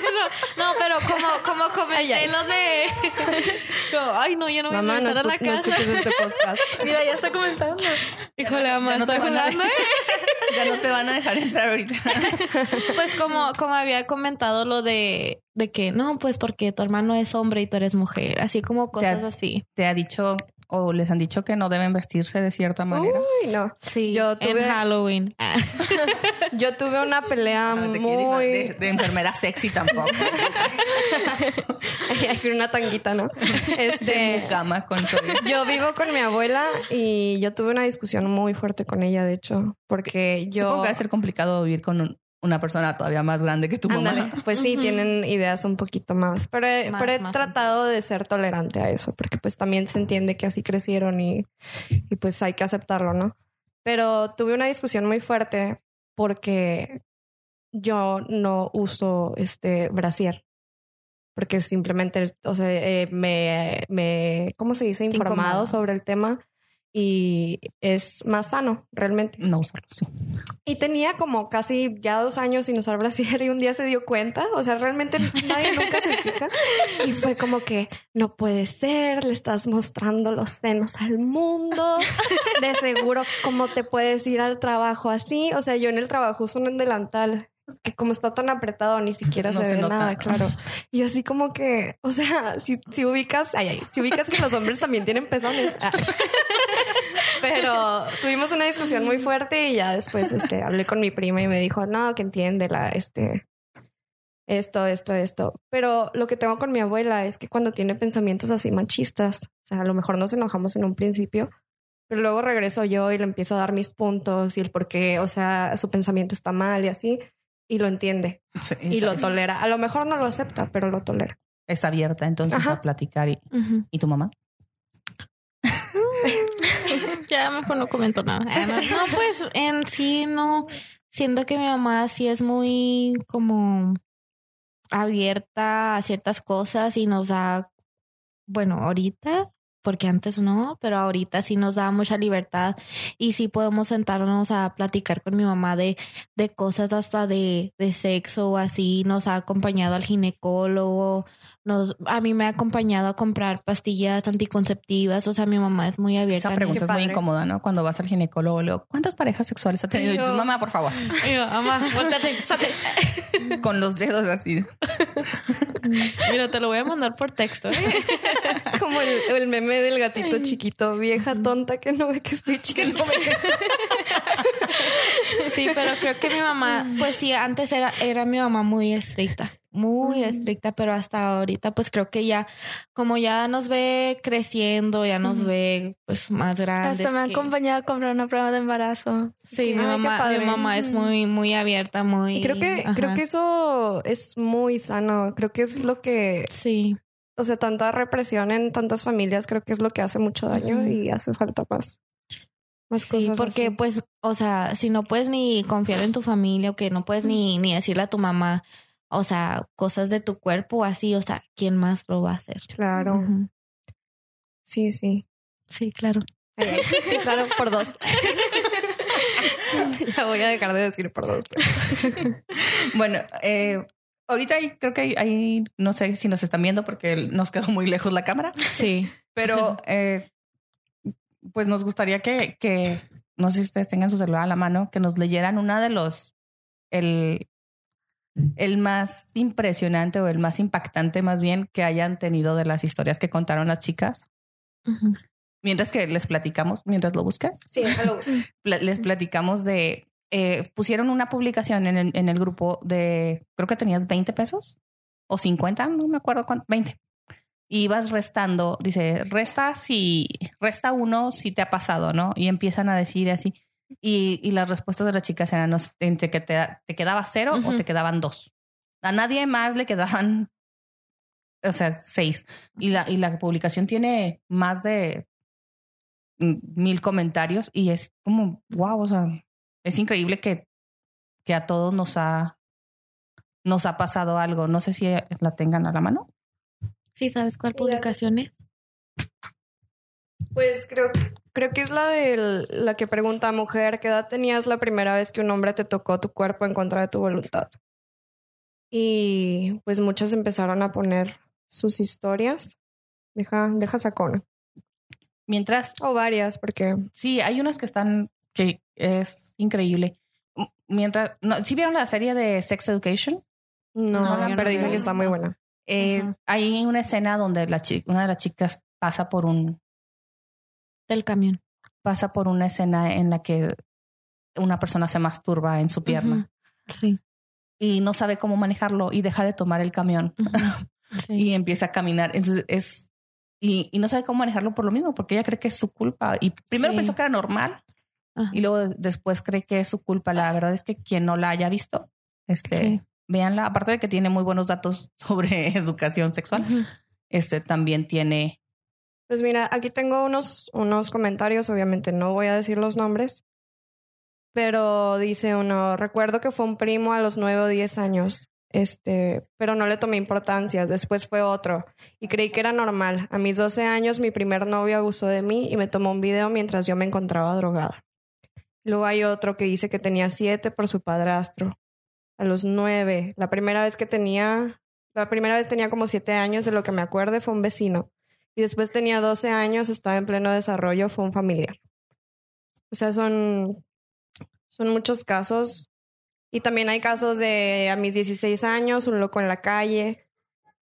no, no, pero como, como comenté Ay, ay. lo de... Ay, no, yo no voy a Mamá, no, regresar a la escu- no casa. escuches este podcast. Mira, ya está comentando. Híjole, mamá, Ya no está jugando, ¿eh? Ya no te van a dejar entrar ahorita. Pues como, como había comentado lo de, de que no, pues porque tu hermano es hombre y tú eres mujer, así como cosas así. ¿Te ha dicho o les han dicho que no deben vestirse de cierta manera? Uy, no. Sí, Yo en tuve- Halloween. Ah. Yo tuve una pelea No te muy... de, de enfermera sexy tampoco. Ay, con una tanguita, ¿no? Este, mucama con todo. yo vivo con mi abuela y yo tuve una discusión muy fuerte con ella, de hecho, porque yo... Supongo que va a ser complicado vivir con un- una persona todavía más grande que tu mamá. Ándale, pues sí, Ujú. tienen ideas un poquito más, pero he, Más, pero he más tratado de ser tolerante a eso, porque pues también se entiende que así crecieron y, y pues hay que aceptarlo, ¿no? Pero tuve una discusión muy fuerte porque yo no uso este brasier. Porque simplemente, o sea, eh, me, me, ¿cómo se dice? Informado sobre el tema y es más sano, realmente. No usarlo, sí. Y tenía como casi ya dos años sin usar brasier y un día se dio cuenta. O sea, realmente nadie nunca se fija. Y fue como que no puede ser, le estás mostrando los senos al mundo. De seguro, ¿cómo te puedes ir al trabajo así? O sea, yo en el trabajo uso un delantal que como está tan apretado ni siquiera No se, se ve nota. nada, claro. Y así como que, o sea, si, si ubicas, ay, ay, si ubicas que los hombres también tienen pezones. Ah. Pero tuvimos una discusión muy fuerte y ya después este, hablé con mi prima y me dijo, no, que entiende la, este, esto, esto, esto. Pero lo que tengo con mi abuela es que cuando tiene pensamientos así machistas, o sea, a lo mejor nos enojamos en un principio, pero luego regreso yo y le empiezo a dar mis puntos y el por qué, o sea, su pensamiento está mal y así, y lo entiende Sí, y lo tolera. A lo mejor no lo acepta, pero lo tolera. es abierta entonces Ajá. a platicar. Y. ¿Y tu mamá? Ya mejor no comento nada. Ah, no, no, pues en sí no. Siento que mi mamá sí es muy como abierta a ciertas cosas y nos da, bueno, ahorita porque antes no, pero ahorita sí nos da mucha libertad y sí podemos sentarnos a platicar con mi mamá de, de cosas hasta de, de sexo o así, nos ha acompañado al ginecólogo, nos, a mí me ha acompañado a comprar pastillas anticonceptivas, o sea, mi mamá es muy abierta. Esa pregunta es muy incómoda, ¿no? Cuando vas al ginecólogo, luego, ¿cuántas parejas sexuales ha tenido? Y tu mamá, por favor. mamá, Con los dedos así. Mira, te lo voy a mandar por texto. ¿eh? Como el, el, meme del gatito chiquito, vieja tonta que no ve que estoy chiquito. sí, pero creo que mi mamá, pues sí, antes era, era mi mamá muy estricta muy estricta, pero hasta ahorita pues creo que ya como ya nos ve creciendo, ya nos ve pues más grandes. Hasta me ha acompañado a comprar una prueba de embarazo. Sí, mi mamá, mi mamá es muy muy abierta, muy y creo que creo que eso es muy sano, creo que es lo que Sí. O sea, tanta represión en tantas familias creo que es lo que hace mucho daño y hace falta más. Más sí, porque así. pues, o sea, si no puedes ni confiar en tu familia o que no puedes ni, ni decirle a tu mamá, o sea, cosas de tu cuerpo así, o sea, ¿quién más lo va a hacer? Claro. Uh -huh. Sí, sí. Sí, claro. Sí, claro, por dos. ya voy a dejar de decir por dos. bueno, eh, ahorita creo que hay, hay, no sé si nos están viendo porque nos quedó muy lejos la cámara. Sí. Pero eh, pues nos gustaría que, que, no sé si ustedes tengan su celular a la mano, que nos leyeran una de los, el, el más impresionante o el más impactante más bien que hayan tenido de las historias que contaron las chicas. Uh -huh. Mientras que les platicamos, mientras lo buscas. Sí, lo les platicamos de, eh, pusieron una publicación en el, en el grupo de, creo que tenías 20 pesos o 50, no me acuerdo cuánto, 20. Y ibas restando, dice, resta si, resta uno si te ha pasado, ¿no? Y empiezan a decir así. Y, y, las respuestas de las chicas eran entre que te, te quedaba cero uh -huh. o te quedaban dos. A nadie más le quedaban, o sea, seis. Y la, y la publicación tiene más de mil comentarios y es como, wow, o sea, es increíble que, que a todos nos ha, nos ha pasado algo. No sé si la tengan a la mano. Sí, ¿sabes cuál sí, publicación es? Pues creo, creo que es la de la que pregunta mujer, ¿qué edad tenías la primera vez que un hombre te tocó tu cuerpo en contra de tu voluntad? Y pues muchas empezaron a poner sus historias. Deja, deja sacona. Mientras. O varias, porque. Sí, hay unas que están. que es increíble. Mientras. No, ¿Sí vieron la serie de Sex Education? No, no pero no dicen sé. que está muy buena. Eh, uh -huh. Hay una escena donde la una de las chicas pasa por un del camión. Pasa por una escena en la que una persona se masturba en su pierna. Uh -huh. Sí. Y no sabe cómo manejarlo y deja de tomar el camión. Uh -huh. sí. y empieza a caminar. Entonces es. Y, y, no sabe cómo manejarlo por lo mismo, porque ella cree que es su culpa. Y primero sí. pensó que era normal. Y luego después cree que es su culpa. La verdad es que quien no la haya visto, este, sí. véanla. Aparte de que tiene muy buenos datos sobre educación sexual, este también tiene pues mira, aquí tengo unos, unos comentarios, obviamente no voy a decir los nombres, pero dice uno, recuerdo que fue un primo a los nueve o diez años, este, pero no le tomé importancia, después fue otro y creí que era normal. A mis 12 años mi primer novio abusó de mí y me tomó un video mientras yo me encontraba drogada. Luego hay otro que dice que tenía siete por su padrastro. A los nueve, la primera vez que tenía, la primera vez tenía como siete años, de lo que me acuerde fue un vecino y después tenía 12 años, estaba en pleno desarrollo, fue un familiar. O sea, son, son muchos casos. Y también hay casos de a mis 16 años, un loco en la calle,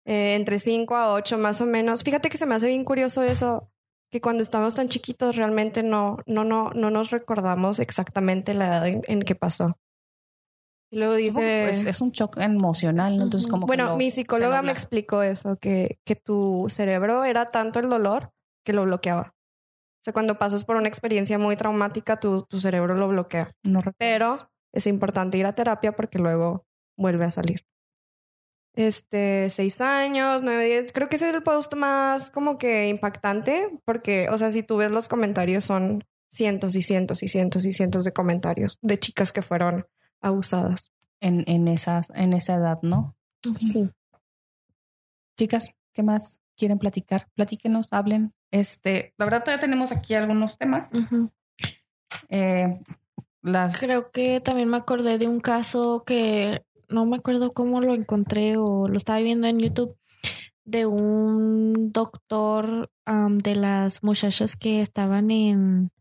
eh, entre 5 a 8 más o menos. Fíjate que se me hace bien curioso eso, que cuando estamos tan chiquitos realmente no, no, no, no nos recordamos exactamente la edad en, en que pasó. Y luego dice... Es un shock emocional, ¿no? Entonces como... Bueno, lo, mi psicóloga me explicó eso, que, que tu cerebro era tanto el dolor que lo bloqueaba. O sea, cuando pasas por una experiencia muy traumática, tu, tu cerebro lo bloquea. No Pero es importante ir a terapia porque luego vuelve a salir. Este, seis años, nueve, diez. Creo que ese es el post más como que impactante porque, o sea, si tú ves los comentarios son cientos y cientos y cientos y cientos de comentarios de chicas que fueron abusadas. En, en, esas, en esa edad, ¿no? Sí. Chicas, ¿qué más quieren platicar? Platíquenos, hablen, Este, la verdad todavía tenemos aquí algunos temas. Eh, las Creo que también me acordé de un caso que no me acuerdo cómo lo encontré o lo estaba viendo en YouTube de un doctor de las muchachas que estaban en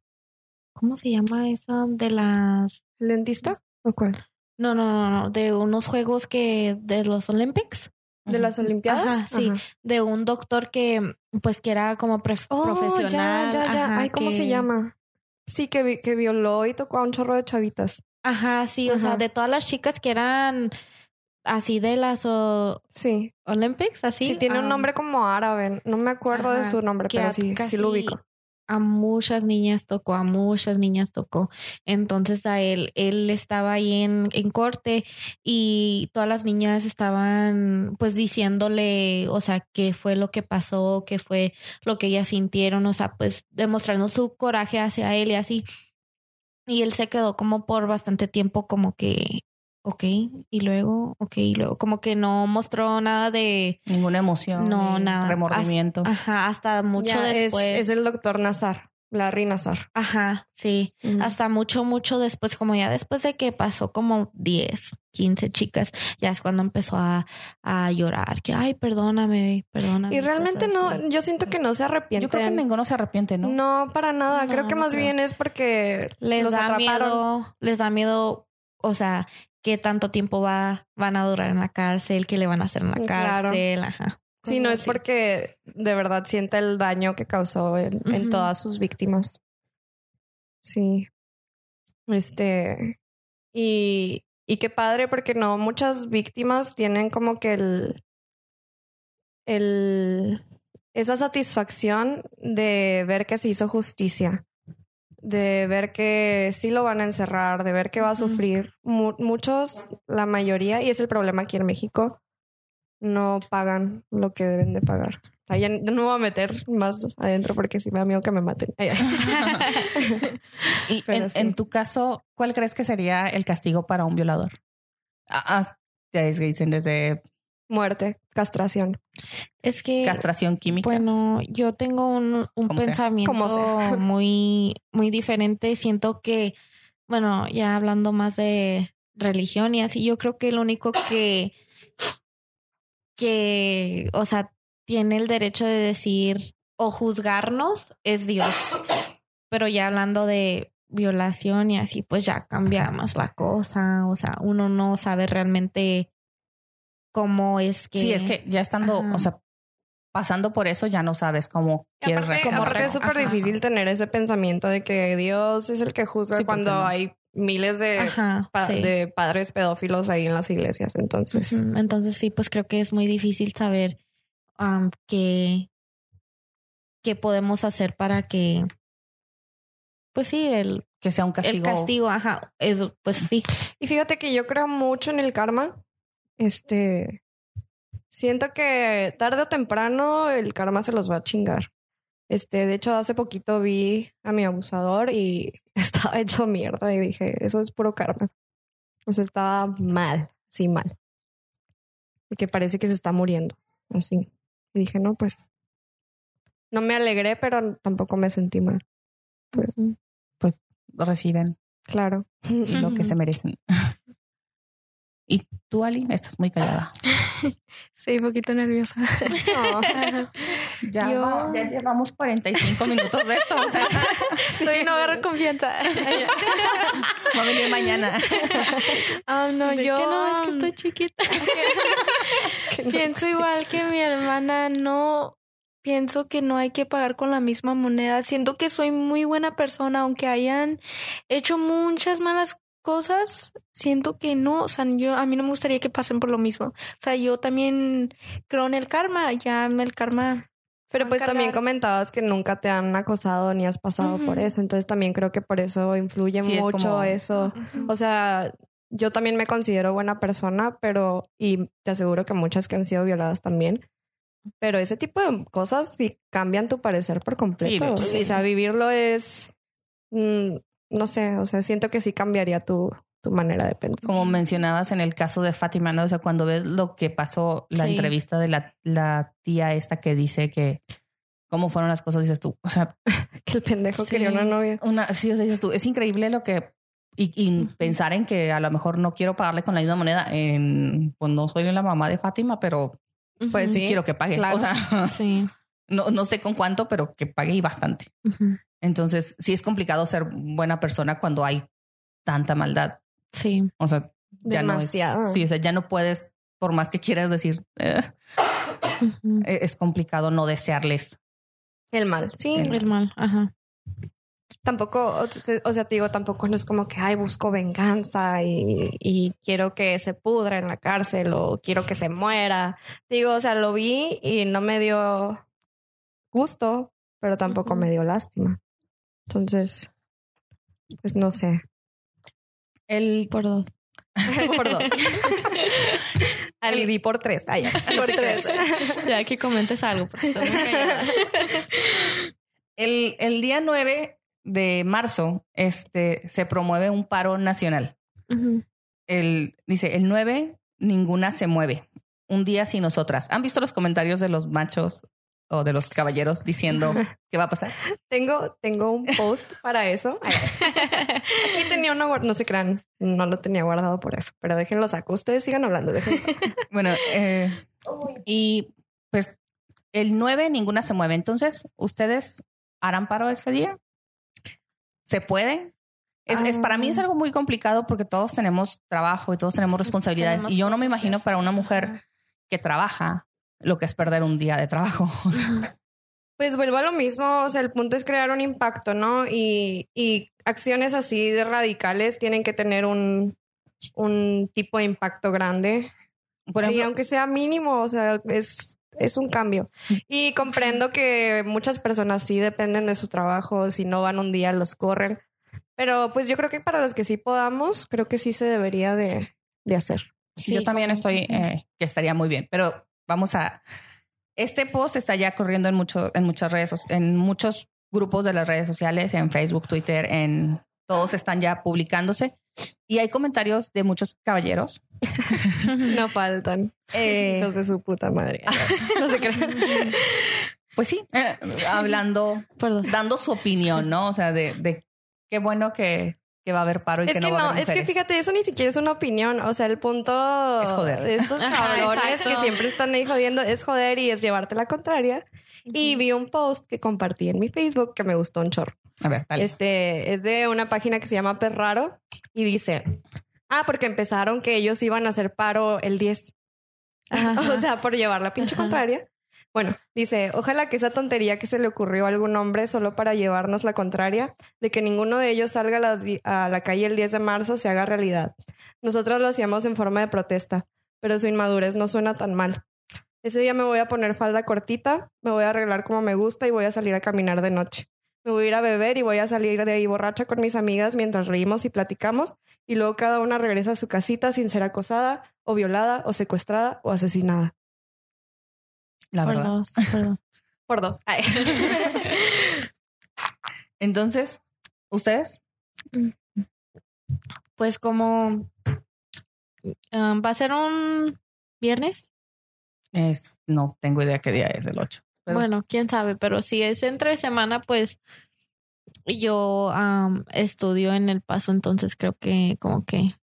¿cómo se llama esa? De las ¿El dentista? ¿O cuál? no, no, no, no, de unos juegos que de los Olympics, ¿De las Olimpiadas? Ajá, sí. Ajá. de un doctor que pues que era como Oh, profesional. ya, ya, ya. ajá, Ay, ¿cómo se que- llama? Sí, que, vi- que violó y tocó a un chorro de chavitas. Ajá, sí, o sea, de todas las chicas que eran así de las o- Sí. Olympics, así. Sí, tiene un nombre como árabe. No me acuerdo de su nombre, pero sí, sí casi lo ubico. A muchas niñas tocó, a muchas niñas tocó. Entonces a él, él estaba ahí en, en corte y todas las niñas estaban pues diciéndole, o sea, qué fue lo que pasó, qué fue lo que ellas sintieron, o sea, pues demostrando su coraje hacia él y así. Y él se quedó como por bastante tiempo como que, ok, y luego, ok, y luego, como que no mostró nada de, ninguna emoción, No, nada. remordimiento. ajá, hasta mucho Ya, después. Es, el doctor Nazar, Larry Nazar. Ajá, sí. Hasta mucho, mucho después, como ya después de que pasó como 10, 15 chicas, ya es cuando empezó a, a llorar, que, ay, perdóname, perdóname. Y realmente no, así. yo siento que no se arrepienten. Yo creo que ninguno se arrepiente, ¿no? No, para nada. creo que no más creo. bien es porque Les los da atraparon. miedo, les da miedo, o sea, qué tanto tiempo va, van a durar en la cárcel, qué le van a hacer en la Claro. cárcel, ajá. Sí, no es porque de verdad siente el daño que causó en, en todas sus víctimas. Sí. Este. Y, y qué padre, porque no muchas víctimas tienen como que el. el esa satisfacción de ver que se hizo justicia. De ver que sí lo van a encerrar, de ver que va a sufrir. Mu- muchos, la mayoría, y es el problema aquí en México, no pagan lo que deben de pagar. Ya no me voy a meter más adentro porque sí me da miedo que me maten. Y en, sí. en tu caso, ¿cuál crees que sería el castigo para un violador? Que dicen desde Muerte, castración. Es que, castración química. Bueno, yo tengo un, un pensamiento sea. muy, muy diferente. Siento que, bueno, ya hablando más de religión y así, yo creo que el único que, que, o sea, tiene el derecho de decir o juzgarnos es Dios. Pero ya hablando de violación y así, pues ya cambia más la cosa. O sea, uno no sabe realmente cómo es que. sí, es que ya estando, Ajá. o sea, pasando por eso, ya no sabes cómo quieres Aparte, aparte es súper difícil tener ese pensamiento de que Dios es el que juzga Sí, cuando no. hay miles de, Ajá, pa- sí. de padres pedófilos ahí en las iglesias. Entonces, Entonces sí, pues creo que es muy difícil saber am, qué, qué podemos hacer para que, pues sí, el, que sea un castigo. el castigo, ajá, eso, pues sí. Y fíjate que yo creo mucho en el karma. Este. Siento que tarde o temprano el karma se los va a chingar. Este, de hecho, hace poquito vi a mi abusador y estaba hecho mierda y dije, eso es puro karma. O sea, estaba mal, sí, mal. Y que parece que se está muriendo, así. Y dije, no, pues. No me alegré, pero tampoco me sentí mal. Reciben Claro. lo que se merecen. Y tú, Ali, estás muy callada. Estoy un poquito nerviosa. Ya, Yo- ya llevamos 45 minutos de esto. O sea, Estoy no agarro confianza. va a venir mañana. Ah, no, yo que no, es que um, estoy chiquita. Que no pienso igual que mi hermana. No pienso que no hay que pagar con la misma moneda. Siento que soy muy buena persona, aunque hayan hecho muchas malas cosas. Siento que no, o sea, yo a mí no me gustaría que pasen por lo mismo. O sea, yo también creo en el karma. Ya el karma. Pero pues también comentabas que nunca te han acosado ni has pasado por eso. Entonces también creo que por eso influye Sí, es mucho como- eso. O sea, yo también me considero buena persona, pero, y te aseguro que muchas que han sido violadas también. Pero ese tipo de cosas sí cambian tu parecer por completo. Sí, O sea, vivirlo es, mm, no sé, o sea, siento que sí cambiaría tu, tu manera de pensar. Como mencionabas en el caso de Fátima, ¿no? O sea, cuando ves lo que pasó, la Sí. entrevista de la, la tía esta que dice que cómo fueron las cosas, dices tú, o sea, Que el pendejo Sí. quería una novia. una, sí, o sea, dices tú, es increíble lo que, y, y pensar en que a lo mejor no quiero pagarle con la misma moneda, en, pues no soy la mamá de Fátima, pero pues sí, Sí, quiero que pague. claro. O sea, Sí. No, no sé con cuánto, pero que pague y bastante. Entonces, sí es complicado ser buena persona cuando hay tanta maldad. Sí. O sea, ya Demasiado. no es. Sí, o sea, ya no puedes, por más que quieras decir, eh, eh, es complicado no desearles. El mal. Sí. El El mal. Ajá. Tampoco, o sea, te digo, tampoco no es como que, ay, busco venganza y, y quiero que se pudra en la cárcel o quiero que se muera. Digo, o sea, lo vi y no me dio gusto, pero tampoco me dio lástima. Entonces, pues no sé. El Por dos. por dos. Alidí por tres. Ay, por tres. Ya que comentes algo. El, el día 9 de marzo este, se promueve un paro nacional. El, dice, el 9, ninguna se mueve. Un día sin nosotras. ¿Han visto los comentarios de los machos o de los caballeros diciendo qué va a pasar? Tengo, tengo un post para eso. Aquí tenía uno, no se crean, no lo tenía guardado por eso, pero déjenlo saco. Ustedes sigan hablando, déjenlo. Bueno, eh, y pues el 9, ninguna se mueve. Entonces, ¿ustedes harán paro ese día? ¿Se puede? Es, es- para mí es algo muy complicado porque todos tenemos trabajo y todos tenemos responsabilidades. Tenemos y yo no me imagino para una mujer que trabaja lo que es perder un día de trabajo. O sea, Pues vuelvo a lo mismo, o sea, el punto es crear un impacto, ¿no? Y, y acciones así de radicales tienen que tener un, un tipo de impacto grande. por y aunque sea mínimo, o sea, es, es un cambio. Y comprendo que muchas personas sí dependen de su trabajo, si no van un día los corren. Pero pues yo creo que para los que sí podamos, creo que sí se debería de, de hacer. Sí, yo también estoy, eh, que estaría muy bien, pero vamos a... Este post está ya corriendo en, mucho, en muchas redes, en muchos grupos de las redes sociales, en Facebook, Twitter, en todos están ya publicándose y hay comentarios de muchos caballeros. No faltan. eh, Hijos de su puta madre. No se crean. pues sí, eh, hablando, Por dos. dando su opinión, ¿no? O sea, de, de qué bueno que, que va a haber paro y Es que, no va a no, haber es que mujeres. fíjate, eso ni siquiera es una opinión. O sea, el punto Es joder. de estos Ajá, cabrones que siempre están ahí jodiendo es joder y es llevarte la contraria. Y vi un post que compartí en mi Facebook que me gustó un chorro. A ver, dale. Este es de una página que se llama Perraro y dice: Ah, porque empezaron que ellos iban a hacer paro el 10. O sea, por llevar la pinche Ajá. contraria. Bueno, dice, ojalá que esa tontería que se le ocurrió a algún hombre solo para llevarnos la contraria, de que ninguno de ellos salga a, la calle el 10 de marzo, se haga realidad. Nosotros lo hacíamos en forma de protesta, pero su inmadurez no suena tan mal. Ese día me voy a poner falda cortita, me voy a arreglar como me gusta y voy a salir a caminar de noche. Me voy a ir a beber y voy a salir de ahí borracha con mis amigas mientras reímos y platicamos y luego cada una regresa a su casita sin ser acosada o violada o secuestrada o asesinada. La Por verdad. dos. Por dos. Por dos. Ay. Entonces, ¿ustedes? Pues como um, va a ser un viernes. Es, no tengo idea qué día es el 8. Pero bueno, quién sabe, pero si es entre semana, pues yo am, estudio en El Paso, entonces creo que como que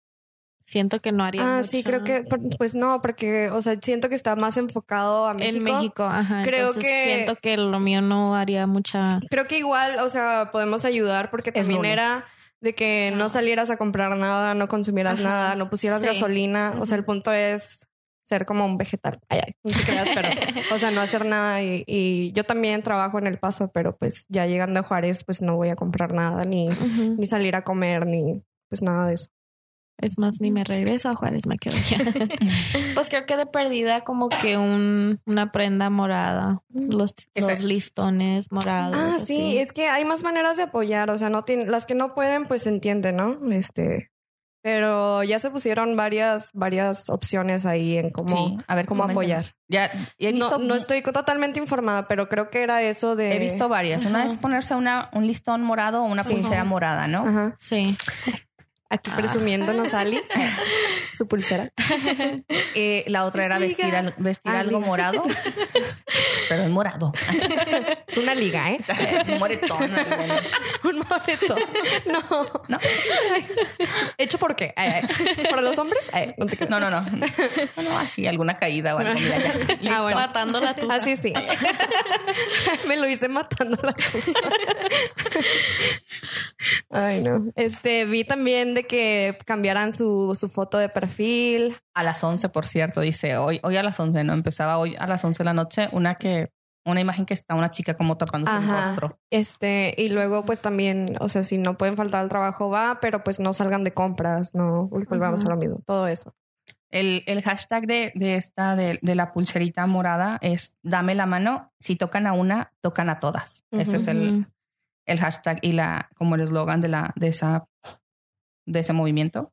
siento que no haría Ah, sí, creo que, pues no, porque, o sea, siento que está más enfocado a México. en México, ajá. Creo entonces que- siento que lo mío no haría mucha Creo que igual, o sea, podemos ayudar porque Es también lunes. era de que no salieras a comprar nada, no consumieras Ajá. nada, no pusieras Sí. gasolina. O sea, el punto es ser como un vegetal. Ay, ay, no te creas, pero, o sea, no hacer nada. Y, y yo también trabajo en El Paso, pero pues ya llegando a Juárez, pues no voy a comprar nada, ni, ni salir a comer, ni pues nada de eso. Es más, ni me regreso a Juárez, me quedo ya. pues creo que de perdida como que un, una prenda morada, los, Ese- los listones morados. Ah, así. sí, es que hay más maneras de apoyar, o sea, no tienen, las que no pueden, pues se entiende, ¿no? Este, pero ya se pusieron varias, varias opciones ahí en cómo, sí, a ver cómo apoyar. Ya y he visto, No, no estoy totalmente informada, pero creo que era eso de. he visto varias. Una es ponerse una, un listón morado o una Sí. pulsera morada, ¿no? Ajá. Sí. Aquí presumiéndonos Alice su pulsera. Eh, la otra era vestir, al- vestir Ah, algo morado, pero es morado. Es una liga, ¿eh? Un moretón. Un moreto. No. No. ¿Hecho por qué? Ay, ay. ¿Por los hombres? Ay, no te. No, no, no. No, no, así, alguna caída o algo. Mira, ya. Listo. Ah, bueno. Matando la tusa. Así sí. Me lo hice matando la tusa. Ay, no. Este, vi también de que cambiaran su, su foto de perfil. A las 11, por cierto, dice hoy, hoy a las 11, ¿no? Empezaba hoy a las 11 de la noche, una que, una imagen que está una chica como tapándose el Ajá. rostro. Este, y luego, pues también, o sea, si no pueden faltar al trabajo, va, pero pues no salgan de compras, no volvamos Ujú. a lo mismo, todo eso. El, el hashtag de, de esta, de, de la pulserita morada es dame la mano. Si tocan a una, tocan a todas. Ese es el, el hashtag y la, como el eslogan de la, de esa, de ese movimiento.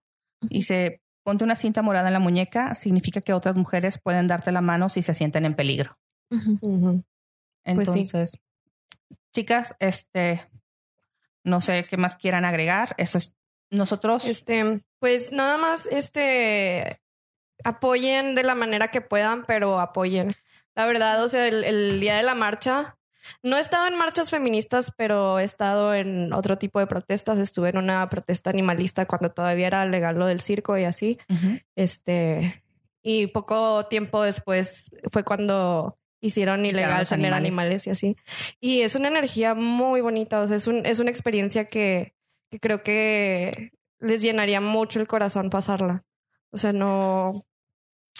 Y se ponte una cinta morada en la muñeca, significa que otras mujeres pueden darte la mano si se sienten en peligro. Pues sí. Entonces, chicas, este, no sé qué más quieran agregar. Eso es, nosotros, Este, pues nada más, este, apoyen de la manera que puedan, pero apoyen. La verdad, o sea, el, el día de la marcha, no he estado en marchas feministas, pero he estado en otro tipo de protestas. Estuve en una protesta animalista cuando todavía era legal lo del circo y así. Este, y poco tiempo después fue cuando hicieron ilegal tener animales. animales y así. Y es una energía muy bonita, o sea, es, un, es una experiencia que, que creo que les llenaría mucho el corazón pasarla. O sea, no,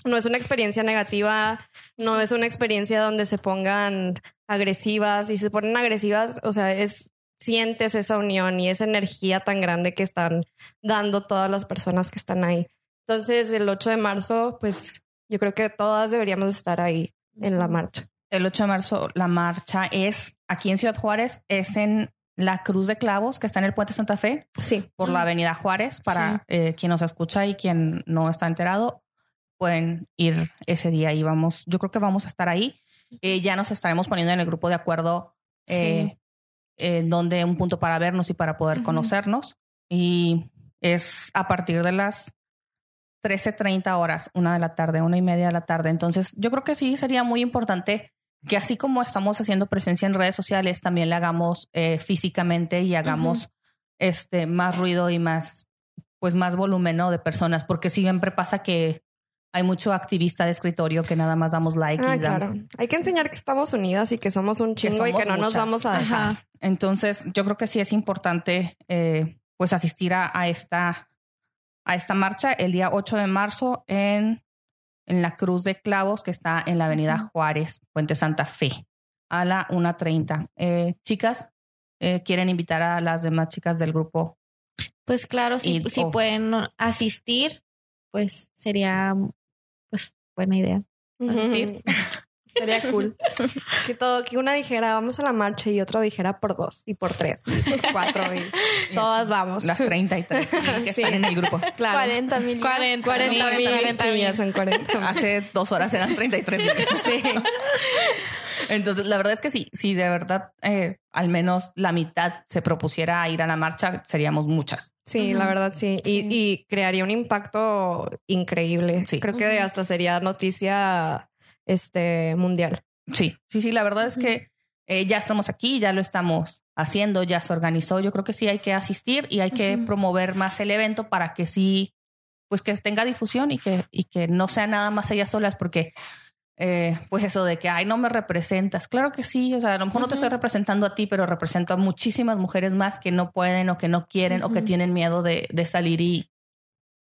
no es una experiencia negativa, no es una experiencia donde se pongan agresivas y se ponen agresivas, o sea, es sientes esa unión y esa energía tan grande que están dando todas las personas que están ahí. Entonces, el 8 de marzo, pues yo creo que todas deberíamos estar ahí en la marcha. el 8 de marzo, la marcha es aquí en Ciudad Juárez, es en la Cruz de Clavos, que está en el Puente Santa Fe, Sí. por la Avenida Juárez. Para eh, quien nos escucha y quien no está enterado, pueden ir ese día y vamos, yo creo que vamos a estar ahí. Eh, ya nos estaremos poniendo en el grupo de acuerdo eh, eh, donde un punto para vernos y para poder conocernos. Y es a partir de las 13.30 horas, una de la tarde, una y media de la tarde. Entonces, yo creo que sí sería muy importante que así como estamos haciendo presencia en redes sociales, también le hagamos eh, físicamente y hagamos este más ruido y más, pues más volumen ¿no? de personas, porque siempre pasa que hay mucho activista de escritorio que nada más damos like Ah, y dan- claro. Hay que enseñar que estamos unidas y que somos un chingo y somos que no nos vamos a dejar. Ajá. Entonces, yo creo que sí es importante eh, pues asistir a, a esta a esta marcha el día 8 de marzo en, en la Cruz de Clavos, que está en la Avenida. Juárez, Puente Santa Fe, a la 1.30. Eh, chicas, eh, ¿quieren invitar a las demás chicas del grupo? Pues claro, si, Y- si oh. pueden asistir, pues sería buena idea. Asistir. Sería cool. que todo, que una dijera vamos a la marcha y otra dijera por dos y por tres y por cuatro y todas vamos. Las 33 que Sí. están en el grupo. Claro. 40 mil. 40 40 mil, 40 sí, mil. ya son 40 Hace dos horas eran 33. Sí. Entonces, la verdad es que sí, si de verdad eh, al menos la mitad se propusiera a ir a la marcha, seríamos muchas. Sí, la verdad sí. Y, Sí. y crearía un impacto increíble. Sí. Creo que hasta sería noticia este mundial. Sí, sí, sí, la verdad es que eh, ya estamos aquí, ya lo estamos haciendo, ya se organizó. Yo creo que sí hay que asistir y hay que promover más el evento para que sí, pues que tenga difusión y que, y que no sea nada más ellas solas, porque eh, pues eso de que, ay, no me representas. Claro que sí, o sea, a lo mejor no te estoy representando a ti, pero represento a muchísimas mujeres más que no pueden o que no quieren o que tienen miedo de, de salir y,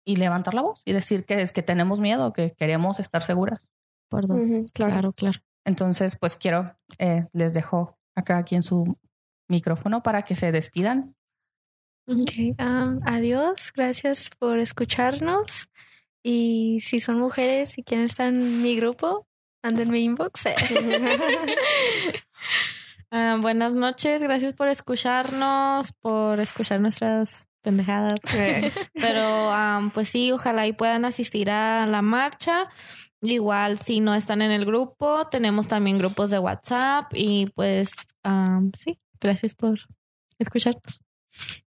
y levantar la voz y decir que, que tenemos miedo, que queremos estar seguras. Por dos. Claro. claro, claro. Entonces, pues quiero, eh, les dejo a cada quien su micrófono para que se despidan. Ok, um, adiós, gracias por escucharnos. Y si son mujeres y quieren estar en mi grupo, mándenme inbox. Ah, buenas noches, gracias por escucharnos, por escuchar nuestras pendejadas. Pero am, pues sí, ojalá y puedan asistir a la marcha. Igual si no están en el grupo, tenemos también grupos de WhatsApp y pues am, sí, gracias por escucharnos.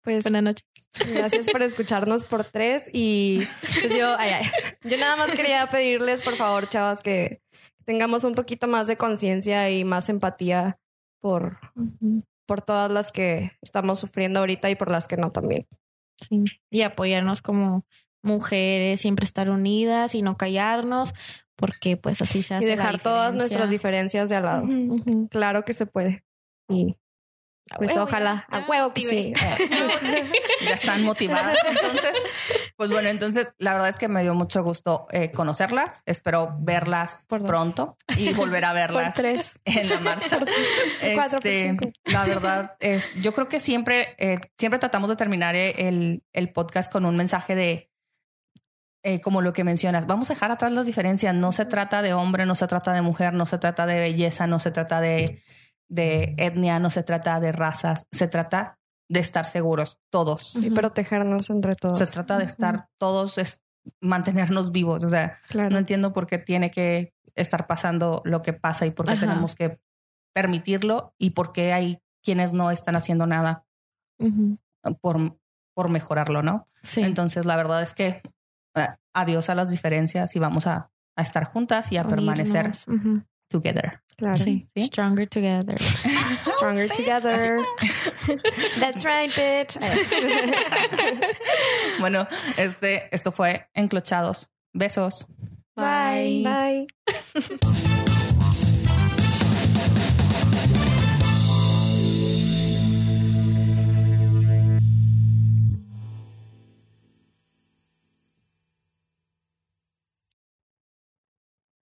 pues Buenas noches. Gracias por escucharnos por tres. Y pues yo, ay, ay. yo nada más quería pedirles, por favor, chavas, que tengamos un poquito más de conciencia y más empatía por, por todas las que estamos sufriendo ahorita y por las que no también. Sí. Y apoyarnos como mujeres, siempre estar unidas y no callarnos, porque pues así se hace. Y dejar la todas nuestras diferencia. diferencias de al lado. Claro que se puede. Y A pues huevo, ojalá, ya, a ya huevo que motivé. sí. ya están motivadas. Entonces, pues bueno, entonces la verdad es que me dio mucho gusto eh, conocerlas. Espero verlas Por pronto y volver a Por verlas tres. en la marcha. Cuatro por Este, cinco. la verdad es, yo creo que siempre, eh, siempre tratamos de terminar eh, el, el podcast con un mensaje de, eh, como lo que mencionas, vamos a dejar atrás las diferencias. No se trata de hombre, no se trata de mujer, no se trata de belleza, no se trata de, de etnia, no se trata de razas, se trata de estar seguros todos. Y protegernos entre todos. Se trata de estar todos, es mantenernos vivos. O sea, Claro. no entiendo por qué tiene que estar pasando lo que pasa y por qué Ajá. tenemos que permitirlo y por qué hay quienes no están haciendo nada por, por mejorarlo, ¿no? Sí. Entonces, la verdad es que eh, adiós a las diferencias y vamos a, a estar juntas y a permanecer. Together. Claro. Sí. ¿Sí? Stronger together. Stronger together. That's right, bitch. Bueno, este, esto fue Enclochados. Besos. Bye. Bye.